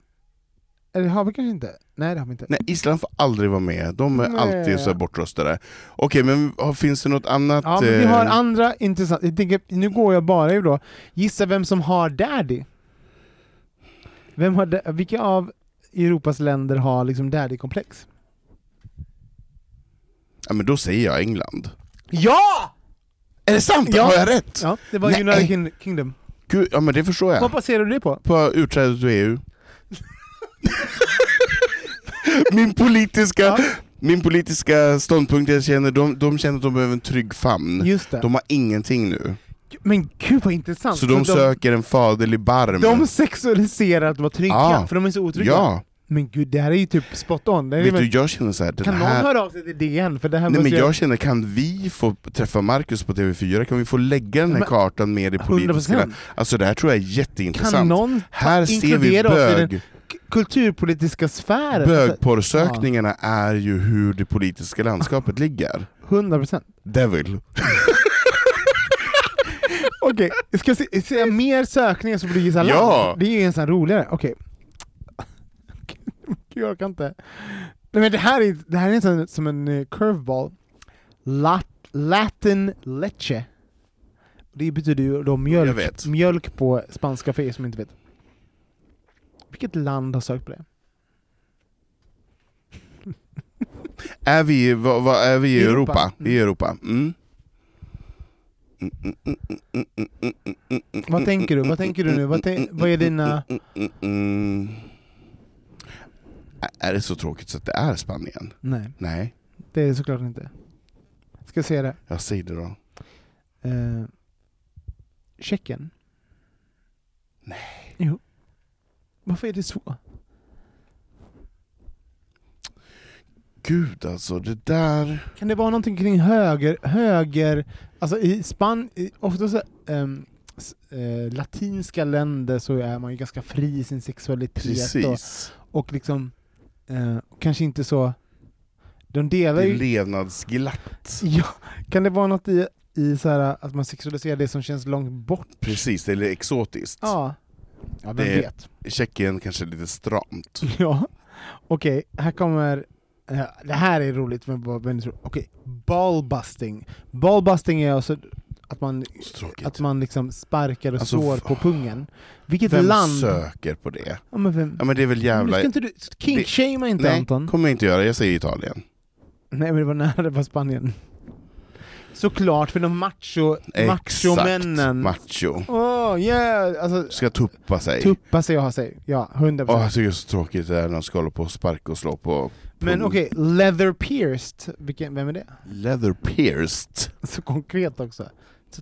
Eller har vi kanske inte? Nej, det har vi inte. Nej, Island får aldrig vara med, de är Nej. alltid så här bortröstade. Okej, men finns det något annat? Ja, men vi har eh, andra intressanta... Jag tänker, nu går jag bara i då. Gissa vem som har daddy? Vem har da- vilka av Europas länder har liksom daddy-komplex? Ja, men då säger jag England. Ja! Är det sant? Ja. Har jag rätt? Ja, det var Nej. United King- Kingdom. Gud, ja men det förstår jag. Vad baserar du det på? På utträdet ur EU. min, politiska, min politiska ståndpunkt, jag känner, de, de känner att de behöver en trygg famn. Just det. De har ingenting nu. Men gud vad intressant. Så de söker en faderlig barm. de sexualiserar att vara trygga, Ja. för de är så otrygga. Ja, Men gud, det här är ju typ spot on. Vet du jag känner så här, kan någon här... höra av sig till DN? För det här Nej, men måste jag känner, kan vi få träffa Marcus på TV4? Kan vi få lägga den här Men- kartan med i politiska... 100%. Alltså det här tror jag är Kan jätteintressant. någon Här ser vi bög, kulturpolitiska sfären? bögporrsökningarna är ju hur det politiska landskapet ligger. 100 procent. Devil. <laughs> Okej, ska jag se, säga mer sökningar så blir det gissa? Ja! Det är ju en sån roligare. Okej. Gud, jag kan inte. Nej, men det här är, det här är sån, som en uh, curveball. Lat, Latin leche. Det betyder ju då mjölk, mjölk på spanska för er som inte vet. Vilket land har sökt på det? Är vi, vad, vad, är vi i Europa. Europa? Mm. I Europa? Mm. Mm, mm, mm, mm, mm, mm, mm, mm, Vad tänker du? Vad tänker du nu? Vad, vad är dina... Är det så tråkigt så att det är Spanien? Nej, Nej, det är det såklart inte. Ska se det. jag säger det då. Eh, Tjeckien? Nej. Jo. Varför är det så? Gud alltså, det där... Kan det vara någonting kring höger, höger, alltså i Span, i, ofta så, ehm, s- eh, latinska länder så är man ju ganska fri i sin sexualitet och, Precis. och liksom eh, kanske inte så, de Det delar är ju, levnadsglatt. ja, kan det vara något i, i så här, att man sexualiserar det som känns långt bort? Precis, det är exotiskt. Ja, ja vem Det- vet? Tjeckien kanske är lite stramt. <laughs> Ja, okej, här kommer... eh, Det här är roligt, men väldigt roligt. Okej, ballbusting. Ballbusting är alltså att man, att man liksom sparkar och Alltså, slår på pungen. Vilket Vem land? söker på det? Ja, men vem? Ja men det är väl jävla... inte du... Kinkshamea inte Nej, Anton. kommer jag inte göra, jag säger Italien. Nej men det var nära, det var Spanien. Såklart, för de macho, machomännen. macho. Åh, yeah! Alltså, Ska tuppa sig. tuppa sig och ha sig. Ja, 100%. Åh, jag tycker det är så tråkigt det är när de ska hålla på och sparka och slå på... men okej, leather pierced. Vilken, vem är det? Leather pierced. Så konkret också.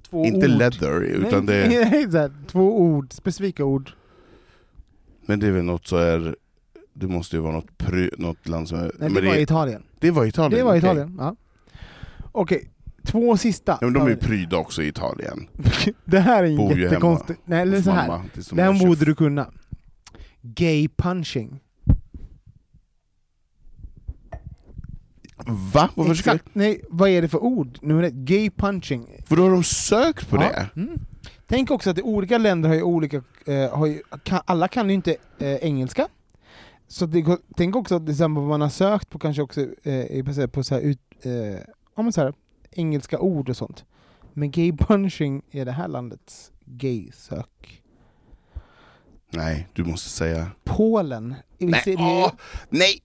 Två Inte ord. leather, utan <laughs> nej, det, här, två ord, specifika ord. men det är väl något så är... Det måste ju vara något, pry, något land som är... Nej, men det var det, Italien. det var Italien? Det var. Italien, ja. Okej, två sista. Ja, men de är ju pryda också i Italien. <laughs> det här är ju jättekonstig... Nej, eller så här. mamma. Det är som Det här en chef. borde du kunna. Gay punching. Va? Varför ska Exakt. Nej, vad är det för ord? Nu är det gay punching. För då har de sökt på Ja. det? Mm. Tänk också att olika länder har ju olika, eh, har ju, kan, alla kan ju inte eh, engelska. Så det, tänk också att det är samma vad man har sökt på kanske också eh, på, så här- ut, eh, så här, engelska ord och sånt. Men gay punching är det här landets gay-sök. Nej, du måste säga... Polen. Nej, åh, nej!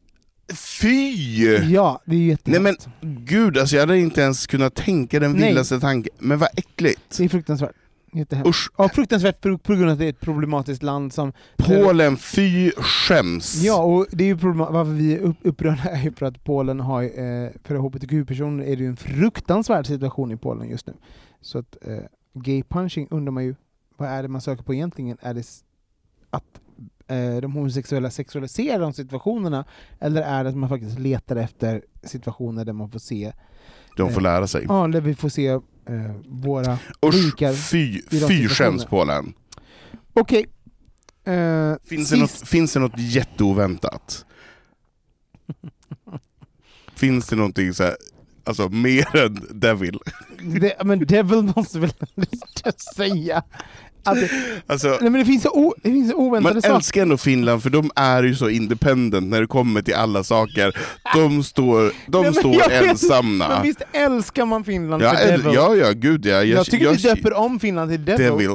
Fy! Ja, det är ju Nej men gud, alltså jag hade inte ens kunnat tänka den vildaste tanken. Men vad äckligt! Det är fruktansvärt. Usch. Ja, fruktansvärt på på grund av att det är ett problematiskt land som... Polen, fy skäms! Ja, och det är ju varför vi är upp, upprörda är ju för att Polen har, eh, för hbtq-personer är det ju en fruktansvärd situation i Polen just nu. Så att eh, gay punching undrar man ju, vad är det man söker på egentligen? Är det att de homosexuella sexualiserar de situationerna, eller är det att man faktiskt letar efter situationer där man får se, De får lära sig. ja, där vi får se eh, våra. Usch, fy, fy skäms Polen. Okej. Eh, Finns det, något, finns det något jätteoväntat? finns det någonting så här, alltså mer än Devil? Det, men Devil måste väl säga det, Alltså, nej, men det finns så, o, det finns så oväntade man saker. älskar ändå Finland för de är ju så independent när det kommer till alla saker. De står, de Nej, står jag ensamma. Men visst älskar man Finland Ja, för Devil? ja, ja, gud ja. jag, tycker jag, vi döper om Finland till Devil. Devil.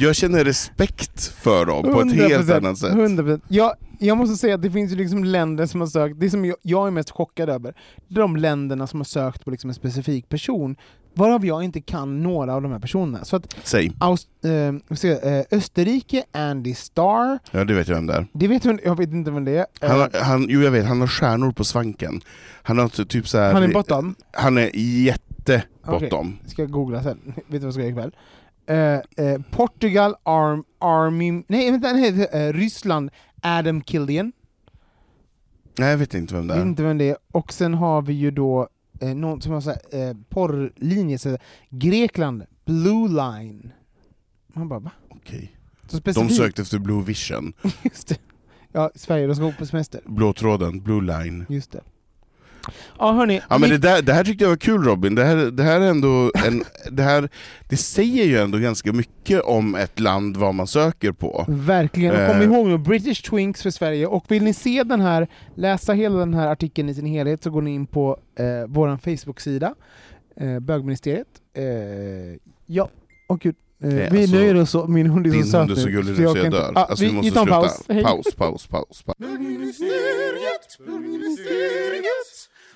Jag känner respekt för dem på ett helt 100%, annat sätt. 100%. Jag, jag måste säga att det finns ju liksom länder som har sökt, det som jag, jag är mest chockad över, det är de länderna som har sökt på liksom en specifik person, varav jag inte kan några av de här personerna. Så att Säg. Aust, eh, se, eh, Österrike, Andy Starr, Ja, det vet jag vem det är. det vet jag, jag vet inte vem det är. Eh, Han, har, han, jo jag vet, han har stjärnor på svanken. Han har typ så här, han är bottom. Han är jätte bottom. Ska jag googla sen. <laughs> Vet du vad jag ska göra ikväll? Eh, eh, Portugal, Arm, Army... Nej, vänta, nej, eh, Ryssland, Adam Killian. Nej jag vet inte vem det Vet är. inte vem det är. Och sen har vi ju då eh, någon som har eh, porrlinje, så Grekland, Blue Line. Man bara va? Okej. Så De sökte efter Blue Vision. <laughs> Just det. Ja, Sverige, de ska gå på semester. Blå tråden, Blue Line. Just det. Ja hörni, Ja men vi- det, där, det här tyckte jag var kul Robin, det här, det här är ändå en, det, här, det säger ju ändå ganska mycket om ett land vad man söker på. Verkligen, och kom Eh. ihåg nu, British Twinks för Sverige, och vill ni se den här, läsa hela den här artikeln i sin helhet så går ni in på eh, vår Facebook-sida, eh, bögministeriet. Eh, ja, och gud, eh, vi alltså, nöjer oss så, min hund är så Din söt hund är så nu, gullig så nu jag så jag kan inte- dör. Ah, Alltså vi måste tar en sluta. paus. Hej. paus, paus, paus, paus. Bögministeriet, bögministeriet,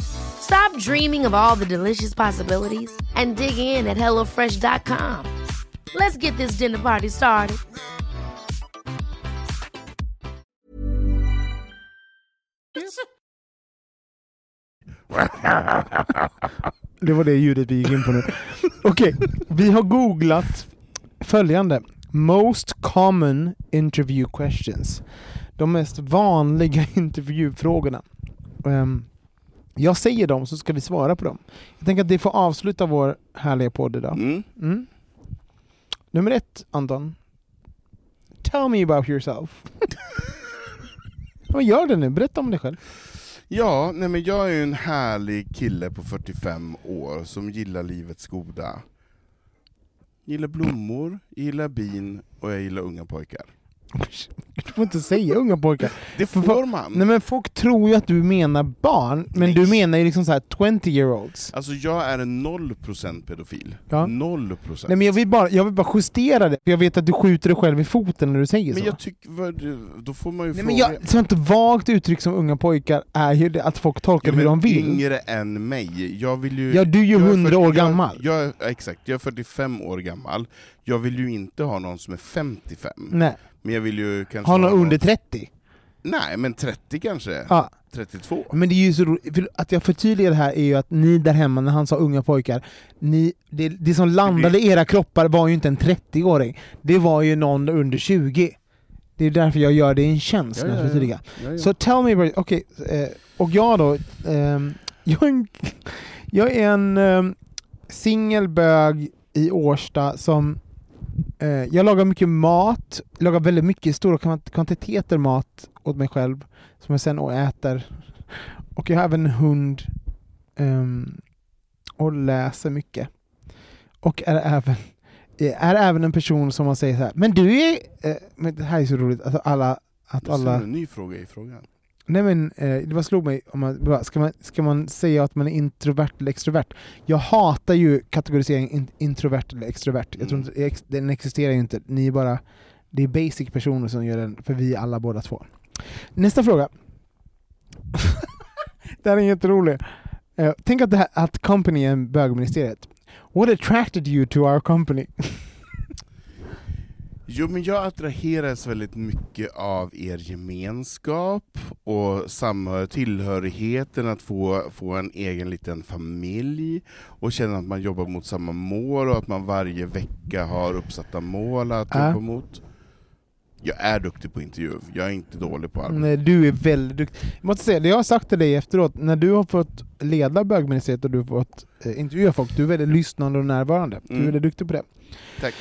Stop dreaming of all the delicious possibilities and dig in at HelloFresh.com. Let's get this dinner party started. <laughs> Det var det ljudet vi gick in på nu. Okej, okay, vi har googlat följande. Most common interview questions. De mest vanliga <laughs> intervjufrågorna. Um, jag säger dem så ska vi svara på dem. Jag tänker att det får avsluta vår härliga podd idag. Mm. Mm. Nummer ett, Anton. Tell me about yourself. <laughs> Vad gör det nu? Berätta om dig själv. Ja, nej men jag är ju en härlig kille på 45 år som gillar livets goda. Gillar blommor, gillar bin och jag gillar unga pojkar. Du får inte säga unga pojkar. Det får man. Nej men folk tror ju att du menar barn, men Nej. du menar ju liksom så här 20 year olds. Alltså jag är en 0% pedofil. Ja. 0%. Nej men jag vill, bara, jag vill bara justera det, för jag vet att du skjuter dig själv i foten när du säger Men så. jag tycker, då får man ju Nej, fråga... men jag, sånt vagt uttryck som unga pojkar är ju det att folk tolkar Ja, hur men de vill. Yngre än mig. Jag vill ju... Ja, du är ju jag 100 40 år gammal. Jag, jag, är- exakt, jag är 45 år gammal. Jag vill ju inte ha någon som är 55. Nej. Men jag vill ju kanske Har någon ha under 30? Nej, men 30 kanske? Ja. 32? Men det är ju så roligt, att jag förtydligar det här är ju att ni där hemma, när han sa unga pojkar, ni, det, det som landade i era kroppar var ju inte en 30-åring, det var ju någon under 20. Det är därför jag gör det en tjänst, Ja, när ja, jag ja. förtydligar. Ja, ja. Så tell me, okej, eh, och jag då, ehm, <laughs> jag, är en, jag är en um, singelbög i Årsta som jag lagar mycket mat, lagar väldigt mycket stora kvant- kvantiteter mat åt mig själv som jag sen äter. Och jag har även en hund ehm, och läser mycket. Och är även, är även en person som man säger så här, men du är... Eh, men det här är så roligt, att alla... Att alla du en ny fråga i frågan. Nej men eh, det bara slog mig, om man, ska, man, ska man säga att man är introvert eller extrovert? Jag hatar ju kategoriseringen in, introvert eller extrovert. Jag tror inte, ex, den existerar ju inte. Ni är bara, det är basic personer som gör den, för vi är alla båda två. Nästa fråga. <laughs> det här är jätterolig. Eh, tänk att, det här, att company är bögministeriet. What attracted you to our company? <laughs> Jo, men jag attraheras väldigt mycket av er gemenskap och samhör tillhörigheten, att få, få en egen liten familj och känna att man jobbar mot samma mål och att man varje vecka har uppsatta mål att Ja. jobba mot. Jag är duktig på intervju, jag är inte dålig på arbete. Nej, du är väldigt duktig. Jag måste säga, det jag har sagt till dig efteråt, när du har fått leda bögministeriet och du har fått eh, intervjua folk, du är väldigt lyssnande och närvarande. Du är Mm. väldigt duktig på det. Tack.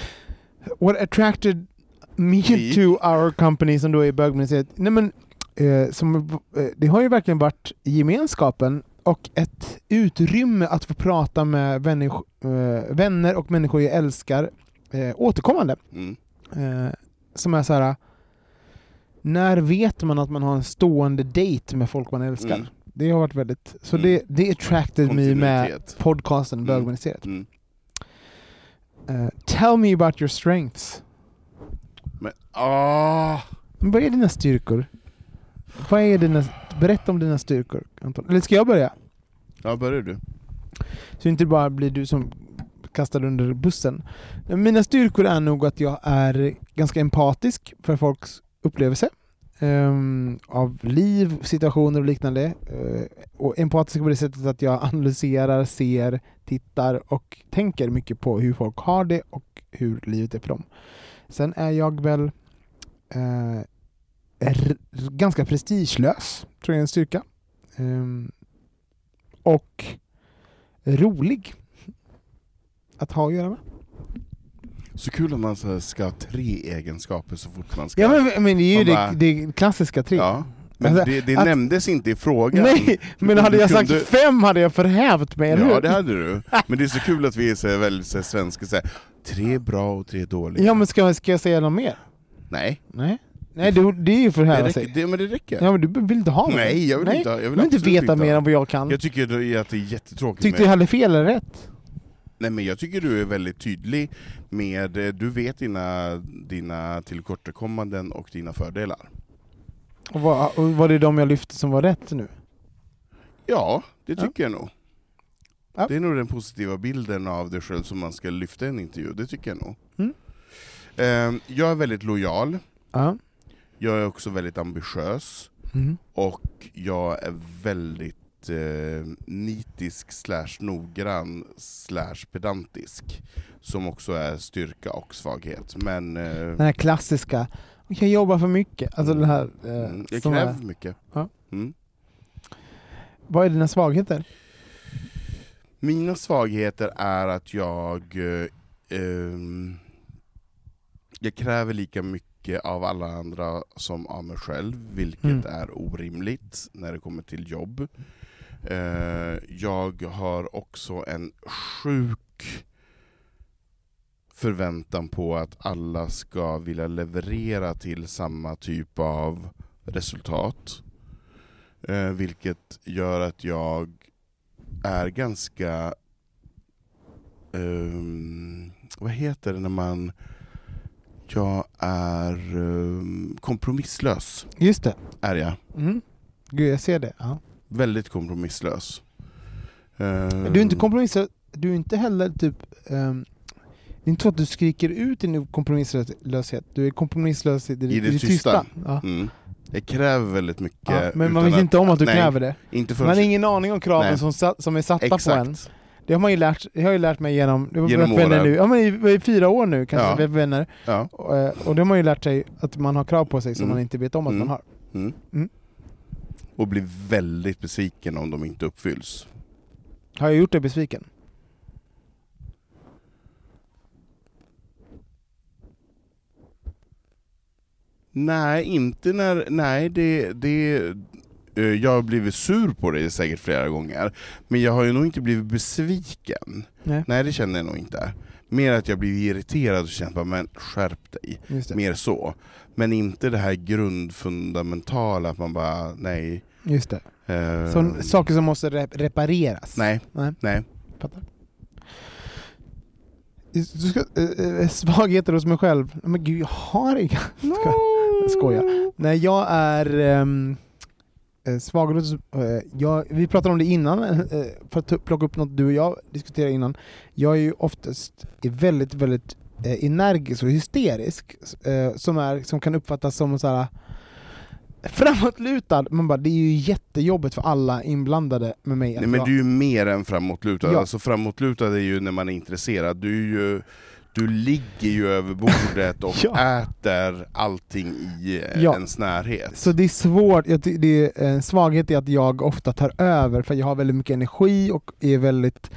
What attracted me to our company som då är bögministeriet? Nej men, eh, som, eh, det har ju verkligen varit gemenskapen och ett utrymme att få prata med vänner, eh, vänner och människor jag älskar eh, återkommande. Mm. Eh, som är så här. När vet man att man har en stående date med folk man älskar? Mm. Det har varit väldigt... Så Mm. det, det attracted me med podcasten. Bögministeriet. Mm. Eh, tell me about your strengths. Men, ah, Men Vad är dina styrkor? Vad är dina, berätta om dina styrkor, Anton. Eller ska jag börja? ja, börjar du? Så inte bara blir du som kastar under bussen. Mina styrkor är nog att jag är ganska empatisk för folks upplevelse Ehm, av liv, situationer och liknande. Eh, och empatisk på det sättet att jag analyserar, ser, tittar och tänker mycket på hur folk har det och hur livet är för dem. Sen är jag väl eh, ganska prestigelös, tror jag är en styrka. Ehm, och rolig att ha att göra med. Så kul om man så här ska ha tre egenskaper så fort man ska... Ja men, men det är ju det, bara- det klassiska tre. Ja, men Alltså, det, det att- nämndes inte i frågan. Nej, men Du hade jag sagt kunde- fem hade jag förhävt mig, eller Ja, hur? det hade du. Men det är så kul att vi är så här väldigt så här svenska, så här, tre bra och tre dåliga. Ja men ska, ska jag säga något mer? Nej, Nej, Nej det, det är ju förhäva räcker, sig. det, men det räcker. Ja men du vill inte ha något? Nej, jag vill Nej. inte jag vill inte absolut veta inte mer än vad jag kan. Jag tycker att det är jättetråkigt Tyckte med... jag hade fel eller rätt? Nej men jag tycker du är väldigt tydlig med, eh, du vet dina, dina tillkortakommanden och dina fördelar. Och var, och var det de jag lyfte som var rätt nu? Ja, det tycker jag nog. Ja. Det är nog den positiva bilden av dig själv som man ska lyfta i en intervju, det tycker jag nog. Mm. Ehm, Jag är väldigt lojal, Ja. jag är också väldigt ambitiös, Mm. och jag är väldigt eh, nitisk slash noggrann slash pedantisk, som också är styrka och svaghet. Men eh, Den här klassiska, jag jobbar för mycket. Alltså den här... Eh, mm, jag kräver för mycket. Ja. Mm. Vad är dina svagheter? Mina svagheter är att jag eh, ehm, jag kräver lika mycket av alla andra som av mig själv, vilket Mm. är orimligt när det kommer till jobb. Eh, jag har också en sjuk förväntan på att alla ska vilja leverera till samma typ av resultat. Eh, vilket gör att jag är ganska... ehm, vad heter det när man... Jag är um, kompromisslös, Just det. är jag. Mm. Gud, jag ser det. Ja. Väldigt kompromisslös. Du är inte kompromisslös, du är inte heller typ... ehm, det är inte så att du skriker ut din kompromisslöshet, du är kompromisslös i det, I det tysta. tysta. Ja. Mm. Jag kräver väldigt mycket. Ja, men man vet inte om att du nej, kräver det. Inte Man har ingen aning om kraven Nej. som, som är satta på en. Exakt. Det har man ju lärt, det har jag ju lärt mig genom, det Genom vänner nu, ja men i, i fyra år nu kanske Ja. vänner. Ja. Och, eh, och det har man ju lärt sig att man har krav på sig som Mm. man inte vet om att Mm. man har. Mm. Och blir väldigt besviken om de inte uppfylls. Har jag gjort dig besviken? Nej, inte när... Nej, det... det eh, jag har blivit sur på det säkert flera gånger, men jag har ju nog inte blivit besviken. Nej. Nej, det känner jag nog inte. Mer att jag blir irriterad och känner bara, men skärp dig. Mer så. Men inte det här grundfundamentala, att man bara, nej. Just det. eh, Så, saker som måste rep- repareras. Nej, Nej. nej. Fattar. Du ska, eh, svagheter hos mig själv? Men gud, jag har inga. <laughs> Jag skojar. Nej, jag är um, svag hos... eh, jag, vi pratade om det innan, eh, för att plocka upp något du och jag diskuterade innan. Jag är ju oftast väldigt, väldigt eh, energisk och hysterisk, eh, som, är, som kan uppfattas som så här <laughs> framåtlutad. Man bara, det är ju jättejobbigt för alla inblandade med mig. Nej, men du är ju mer än framåtlutad. Ja. Alltså framåtlutad är ju när man är intresserad. Du, är ju, du ligger ju över bordet och <laughs> Ja. äter allting i eh, Ja. ens närhet. Så det är svårt, det är en svaghet i att jag ofta tar över för jag har väldigt mycket energi och är väldigt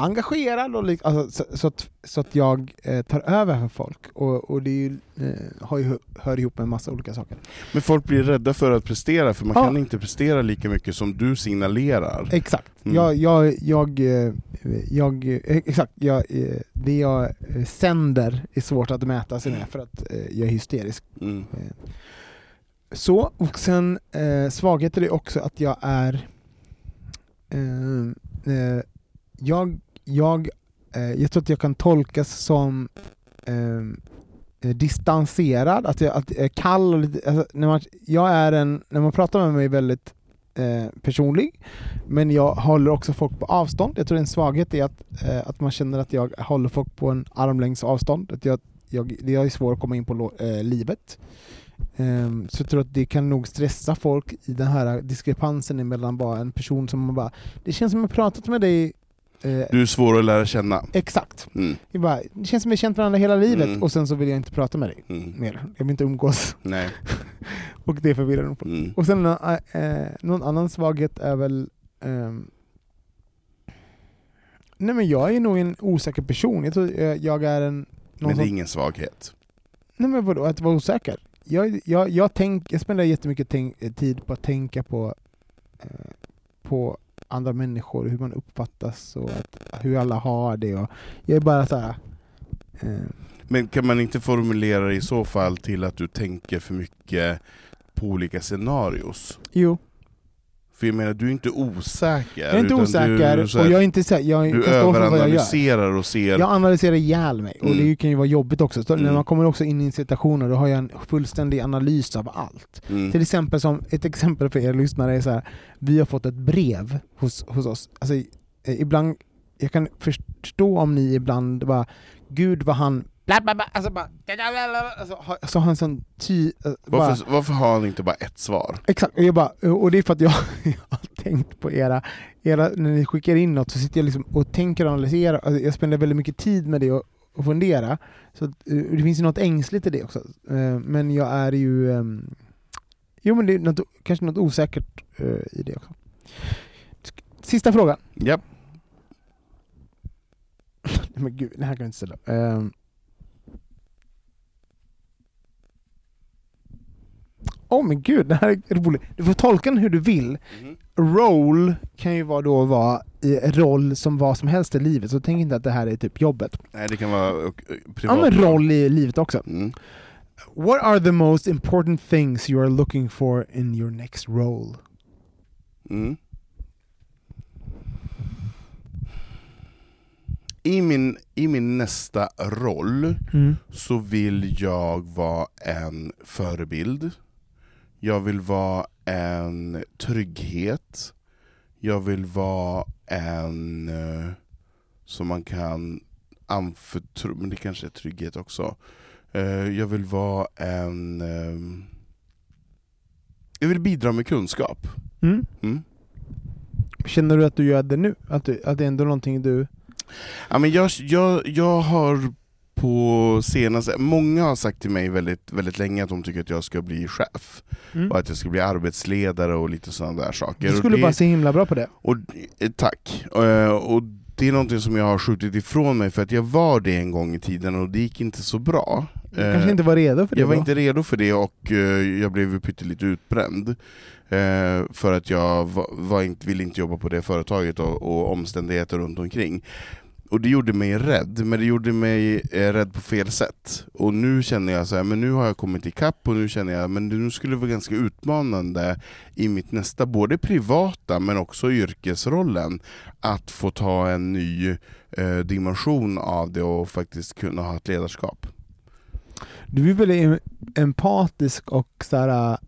engagerad och lik, alltså, så, så, att, så att jag eh, tar över för folk och, och det ju, eh, har ju, hör ihop med en massa olika saker. Men folk blir rädda för att prestera, för man Ja. kan inte prestera lika mycket som du signalerar. Exakt. Mm. Jag, jag, jag, eh, jag, eh, exakt, jag, eh, det jag sänder är svårt att mäta sig med för att jag är hysterisk. Mm. Så, och sen eh, svagheter är också att jag är eh, jag, jag, eh, jag tror att jag kan tolkas som ehm, eh, distanserad, att jag, att jag är kall och lite, alltså, när, man, jag är en, när man pratar med mig väldigt eh, personlig, men jag håller också folk på avstånd. Jag tror en svaghet är att, eh, att man känner att jag håller folk på en armlängds avstånd. Att jag, jag, det är svårt att komma in på lo- eh, livet. Ehm, så jag tror att det kan nog stressa folk i den här diskrepansen mellan bara en person som man bara, det känns som jag pratat med dig du är svår att lära känna. Exakt. Mm. Är bara, det känns som vi har känt varandra hela livet Mm. och sen så vill jag inte prata med dig Mm. mer. Jag vill inte umgås. Nej. <laughs> och det förvirrar nog folk. Mm. Och sen eh, eh, någon annan svaghet är väl ehm, Nej men jag är nog en osäker person. Jag tror jag, jag är en... Men det är ingen svaghet. Nej men vadå, att vara osäker? Jag, jag, jag, tänk, jag spenderar jättemycket tänk, tid på att tänka på, eh, på andra människor, hur man uppfattas och att, hur alla har det. Och jag är bara så här. Eh, Men kan man inte formulera det i så fall till att du tänker för mycket på olika scenarios? jo, För jag menar, du är inte osäker. jag är inte osäker du, och här, jag är inte säker. Jag du överanalyserar och ser... Jag analyserar ihjäl mig och Mm. det kan ju vara jobbigt också. Så När Mm. man kommer också in i situationer då har jag en fullständig analys av allt. Mm. Till exempel som, ett exempel för er lyssnare är så här. vi har fått ett brev hos, hos oss. Alltså, ibland, jag kan förstå om ni ibland bara, gud vad han bla, bla, bla, alltså bara, alltså, har- så har han sån ty... bara- Varför, varför har han inte bara ett svar? Exakt, och, jag bara, och det är för att jag, <laughs> jag har tänkt på era, era, när ni skickar in något så sitter jag liksom och tänker och analyserar, alltså jag spenderar väldigt mycket tid med det och, och fundera. Så eh, det finns ju något ängsligt i det också. Eh, Men jag är ju, ehm, jo men det är något, kanske något osäkert i det också. Sista frågan. Ja. Nej <laughs> men gud, den här kan jag inte ställa. Åh men gud, det här är roligt. Du får tolka den hur du vill. Roll kan ju vara då vara i roll som vad som helst i livet, så tänk inte att det här är typ jobbet. Nej, det kan vara eh, Ja privat. men roll i livet också. Mm. What are the most important things you are looking for in your next role? Mm. I min, I min nästa roll Mm. så vill jag vara en förebild. Jag vill vara en trygghet. Jag vill vara en eh, som man kan anförtro, men det kanske är trygghet också. Eh, jag vill vara en... Eh, jag vill bidra med kunskap. Mm. Mm. Känner du att du gör det nu? Att, du, att det är ändå någonting du... Ja, men jag, jag, jag har på senaste, många har sagt till mig väldigt, väldigt länge att de tycker att jag ska bli chef. Mm. Och att jag ska bli arbetsledare och lite sådana där saker. Du Och skulle det, bara se himla bra på det. och, eh, tack. Eh, Och det är någonting som jag har skjutit ifrån mig för att jag var det en gång i tiden och det gick inte så bra. Du Eh, kanske inte var redo för det jag var då? inte redo för det och jag blev pyttelite utbränd. För att jag var, var inte, ville inte jobba på det företaget och, och omständigheter runt omkring. Och det gjorde mig rädd, men det gjorde mig eh, rädd på fel sätt. Och nu känner jag så här, men nu har jag kommit ikapp och nu känner jag men nu skulle det vara ganska utmanande i mitt nästa, både privata men också yrkesrollen, att få ta en ny eh, dimension av det och faktiskt kunna ha ett ledarskap. Du är väldigt empatisk och så här,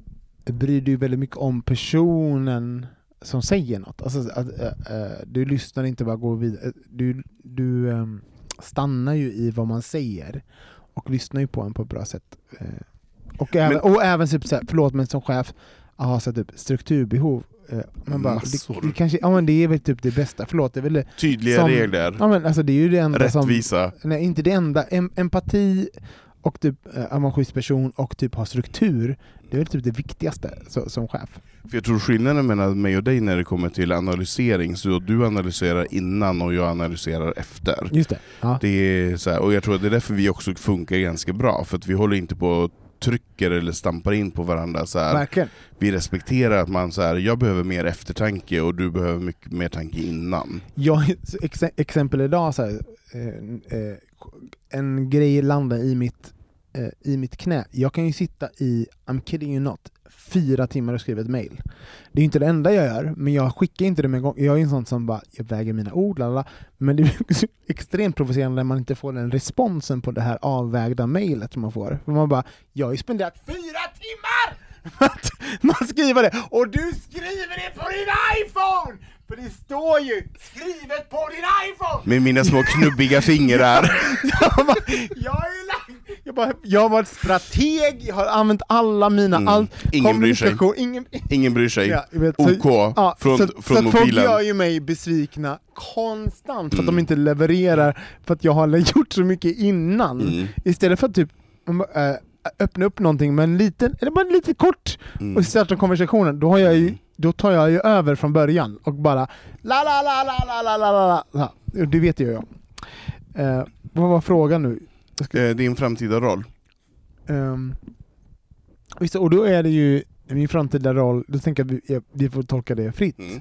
eh, bryr dig väldigt mycket om personen som säger något. Alltså, att, äh, äh, du lyssnar inte bara går vidare. Äh, Du, du ähm, stannar ju i vad man säger och lyssnar ju på en på ett bra sätt. Och, även, och även typ, så här, förlåt men som chef, ha så typ, strukturbehov. Man bara, Massor. det, det, kanske, ja, men det är väl typ det bästa, förlåt det är väl Tydliga som- regler, Ja, men alltså, det är ju det enda som rättvisa. Nej, inte det enda. Em empati och typ eh, vara en schysst person och typ ha struktur, det är typ det viktigaste så, som chef. För jag tror skillnaden mellan mig och dig när det kommer till analysering, så du analyserar innan och jag analyserar efter. Just det. Ja. Det är så här, och jag tror att det är därför vi också funkar ganska bra, för att vi håller inte på trycker eller stampar in på varandra. Så här. Verkligen. Vi respekterar att man så här, jag behöver mer eftertanke och du behöver mycket mer tanke innan. Så ex exempel idag, så här, eh, eh, en grej landar i mitt, eh, i mitt knä. Jag kan ju sitta i, I'm kidding you not, fyra timmar och skriva ett mail. Det är inte det enda jag gör, men jag skickar inte det med en gång. Jag är en sån som bara, jag väger mina ord, lalala. men det är <laughs> extremt provocerande när man inte får den responsen på det här avvägda mailet som man får. För man bara, jag har ju spenderat fyra timmar <laughs> att man skriver det, och du skriver det på din iPhone! För det står ju skrivet på din iPhone! Med mina små knubbiga fingrar. <laughs> jag, är jag, bara, jag har varit strateg, jag har använt alla mina, Mm. all Ingen bryr sig. ingen, Ingen bryr sig. Ja, vet, så- OK ja, från, så, från så att folk mobilen. gör ju mig besvikna konstant för att Mm. de inte levererar, för att jag har <laughs> gjort så mycket innan. Mm. Istället för att typ äh, öppna upp någonting med en liten, eller bara lite kort, Mm. och starta konversationen, då, har jag ju, då tar jag ju över från början och bara la la la la la la la la la. Det vet ju jag. Eh, vad var frågan nu? Eh, Din framtida roll. Um, visst, och då är det ju min framtida roll, då tänker jag att vi, vi får tolka det fritt. Mm.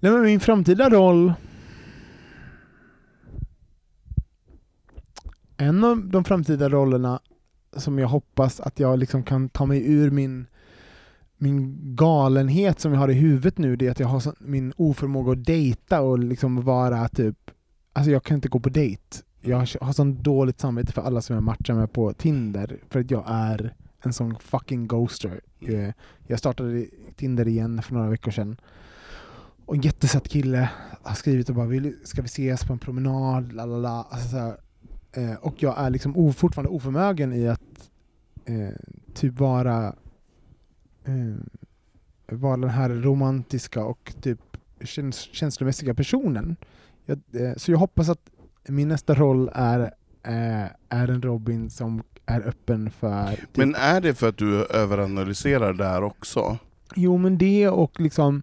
Nej, men min framtida roll... En av de framtida rollerna som jag hoppas att jag liksom kan ta mig ur min, min galenhet som jag har i huvudet nu, det är att jag har så, min oförmåga att dejta och liksom vara typ... Alltså jag kan inte gå på dejt. Jag har, sån dåligt samvete för alla som jag matchar med på Tinder, för att jag är en sån fucking ghoster. Eh, Jag startade Tinder igen för några veckor sedan. Och en jättesöt kille har skrivit och bara vill, ska vi ses på en promenad, lalala. Alltså eh, och jag är liksom o, fortfarande oförmögen i att eh, typ vara, eh, vara den här romantiska och typ käns känslomässiga personen. Jag, eh, så jag hoppas att min nästa roll är, eh, är en Robin som är öppen för... Typ, Men är det för att du överanalyserar där också? Jo men det och liksom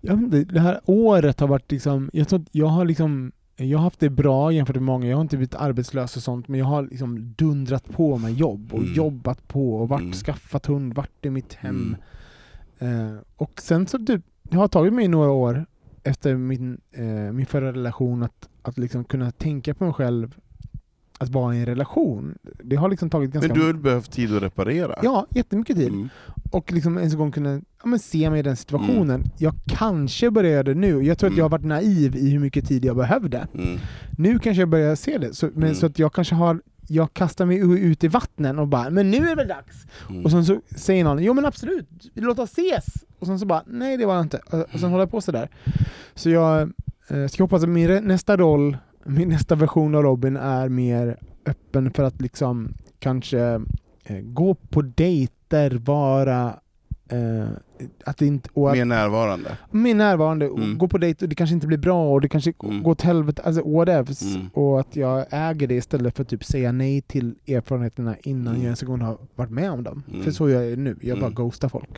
jag vet inte, det här året har varit liksom, jag tror att jag har liksom jag har haft det bra jämfört med många, jag har inte blivit arbetslös och sånt, men jag har liksom dundrat på med jobb och Mm. jobbat på och varit, Mm. skaffat hund, varit i mitt hem. Eh, och sen så typ det har tagit mig några år efter min, eh, min förra relation att, att liksom kunna tänka på mig själv att vara i en relation. Det har liksom tagit ganska... Men du har behövt tid att reparera? Ja, jättemycket tid. Mm. Och liksom ens en gång kunna ja, men se mig i den situationen. Mm. Jag kanske det nu. Jag tror att jag har varit naiv i hur mycket tid jag behövde. Mm. Nu kanske jag börjar se det. Så, men Mm. så att jag kanske har jag kastar mig ut i vattnen och bara ”men nu är det väl dags”. Mm. Och sen så säger någon ”jo men absolut, låt oss ses”. Och sen så bara ”nej det var det inte”. Och och sen håller jag på sådär. Så jag eh, ska hoppas att min nästa roll, <laughs> min nästa version av Robin är mer öppen för att liksom kanske eh, gå på dejter, vara eh, att det inte, och att, Mer närvarande? mer närvarande, Mm. gå på dejt och det kanske inte blir bra och det kanske Mm. går åt helvete, alltså whatevs. Mm. Och att jag äger det istället för att typ säga nej till erfarenheterna innan Mm. jag ens en gång har varit med om dem. Mm. För så gör jag nu, jag bara Mm. ghostar folk.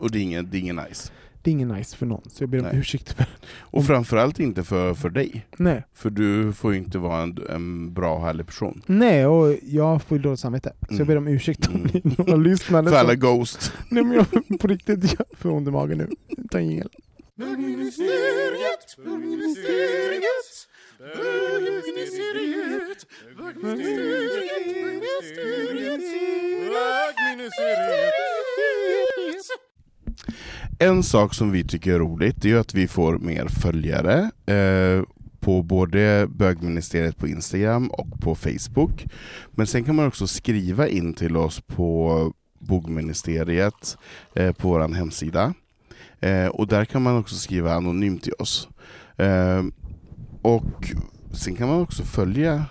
Och det är ingen, det är ingen nice. Det är ingen nice för någon, så jag ber om Nej. ursäkt för Och framförallt inte för, för dig. Nej. För du får ju inte vara en, en bra och härlig person. Nej, och jag får ju dåligt samvete. Så jag Mm. ber om ursäkt om Mm. ni några lyssnare För alla Ghost. Nej men jag på riktigt, jag får ont i magen nu. Ta en jingel. Bögministeriet, bögministeriet, bögministeriet, bögministeriet. En sak som vi tycker är roligt är att vi får mer följare eh, på både bögministeriet på Instagram och på Facebook. Men sen kan man också skriva in till oss på bogministeriet eh, på vår hemsida. Eh, och där kan man också skriva anonymt till oss. Och sen kan man också följa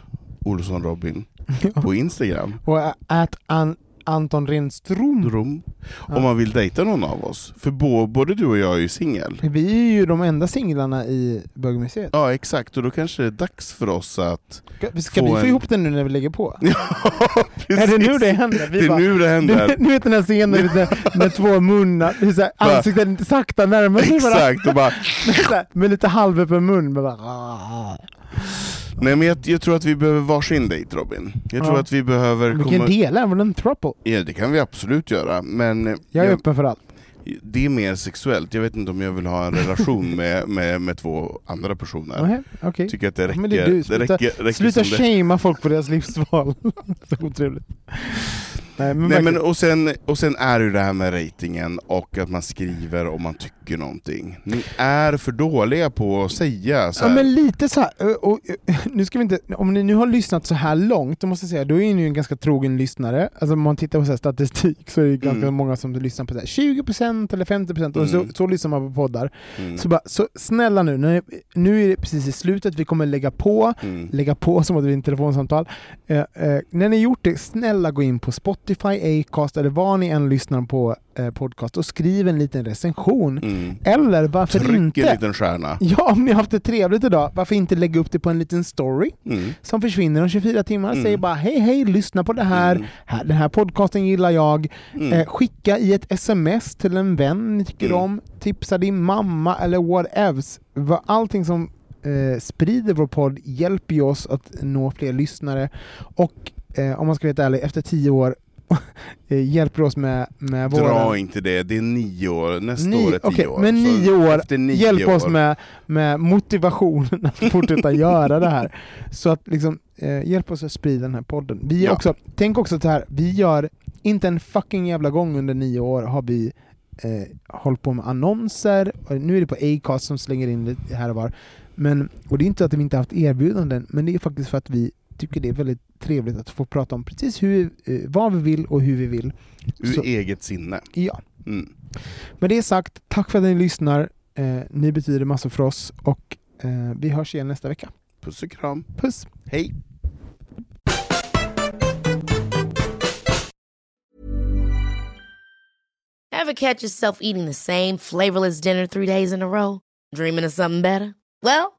Olsson Robin <laughs> på Instagram. Och att an, Anton Renström. Rom. Om man vill dejta någon av oss. För bo, både du och jag är ju singel. Vi är ju de enda singlarna i bögmuseet. Ja exakt, och då kanske det är dags för oss att... Ska, ska vi få en- ihop den nu när vi lägger på? <laughs> Ja, Är det nu det händer? Vi Det är bara- nu det händer. Du vet den här scenen med, med två munnar, det så här, inte sakta närmar sig varandra. Exakt, bara... <laughs> Med lite halvöppen mun. Bara. Nej men jag, jag tror att vi behöver varsin dejt Robin. Jag tror Ja. att vi behöver vi komma... kan dela även en throuple. Ja det kan vi absolut göra, men... Jag är öppen för allt. Det är mer sexuellt, jag vet inte om jag vill ha en relation <laughs> med, med, med två andra personer. Nähä, okej. Tycker att det räcker, Men det är du, det sluta, räcker, räcker sluta det. shamea folk på deras livsval. <laughs> så otrevligt. Nej, men, Nej, men, och, sen, och sen är det ju det här med ratingen och att man skriver om man tycker någonting. Ni är för dåliga på att säga så Ja här. men lite så här, och, ö, <laughs> nu ska vi inte, om ni nu har lyssnat så här långt, då måste jag säga, då är ni ju en ganska trogen lyssnare. Alltså om man tittar på så statistik så är det ganska Mm. många som lyssnar på så här 20% eller 50% och Mm. så, så lyssnar man på poddar. Mm. Så, bara, så snälla nu, när, nu är det precis i slutet, vi kommer lägga på, Mm. lägga på som att det är en telefonsamtal. Eh, eh, när ni gjort det, snälla gå in på Spotify, Acast eller var ni än lyssnar på eh, podcast och skriv en liten recension. Mm. Eller varför Tryck inte? en liten stjärna. Ja, om ni har haft det trevligt idag, varför inte lägga upp det på en liten story Mm. som försvinner om 24 timmar? Mm. Säg bara hej hej, lyssna på det här, Mm. här den här podcasten gillar jag. Mm. Eh, skicka i ett sms till en vän ni tycker Mm. om, tipsa din mamma eller whatevs. Allting som eh, sprider vår podd hjälper ju oss att nå fler lyssnare och eh, om man ska vara helt ärlig, efter tio år <laughs> hjälper oss med, med. Dra inte det, det är nio år, nästa Ni- år är tio okej, år. Men nio år, nio hjälp oss år- med, med motivationen att fortsätta <laughs> göra det här. Så att liksom, eh, hjälp oss att sprida den här podden. Vi Ja. också, tänk också så här, vi gör, inte en fucking jävla gång under nio år har vi eh, hållit på med annonser, nu är det på Acast som slänger in lite här och var. Men, och det är inte att vi inte haft erbjudanden, men det är faktiskt för att vi tycker det är väldigt trevligt att få prata om precis hur, eh, vad vi vill och hur vi vill. Ur Så- eget sinne. Ja. Mm. Med det sagt, tack för att ni lyssnar. Eh, ni betyder massor för oss och eh, vi hörs igen nästa vecka. Puss och kram. Puss! Hej! Ever catch yourself eating the same flavorless dinner three days in a row? Dreaming of something better? Well,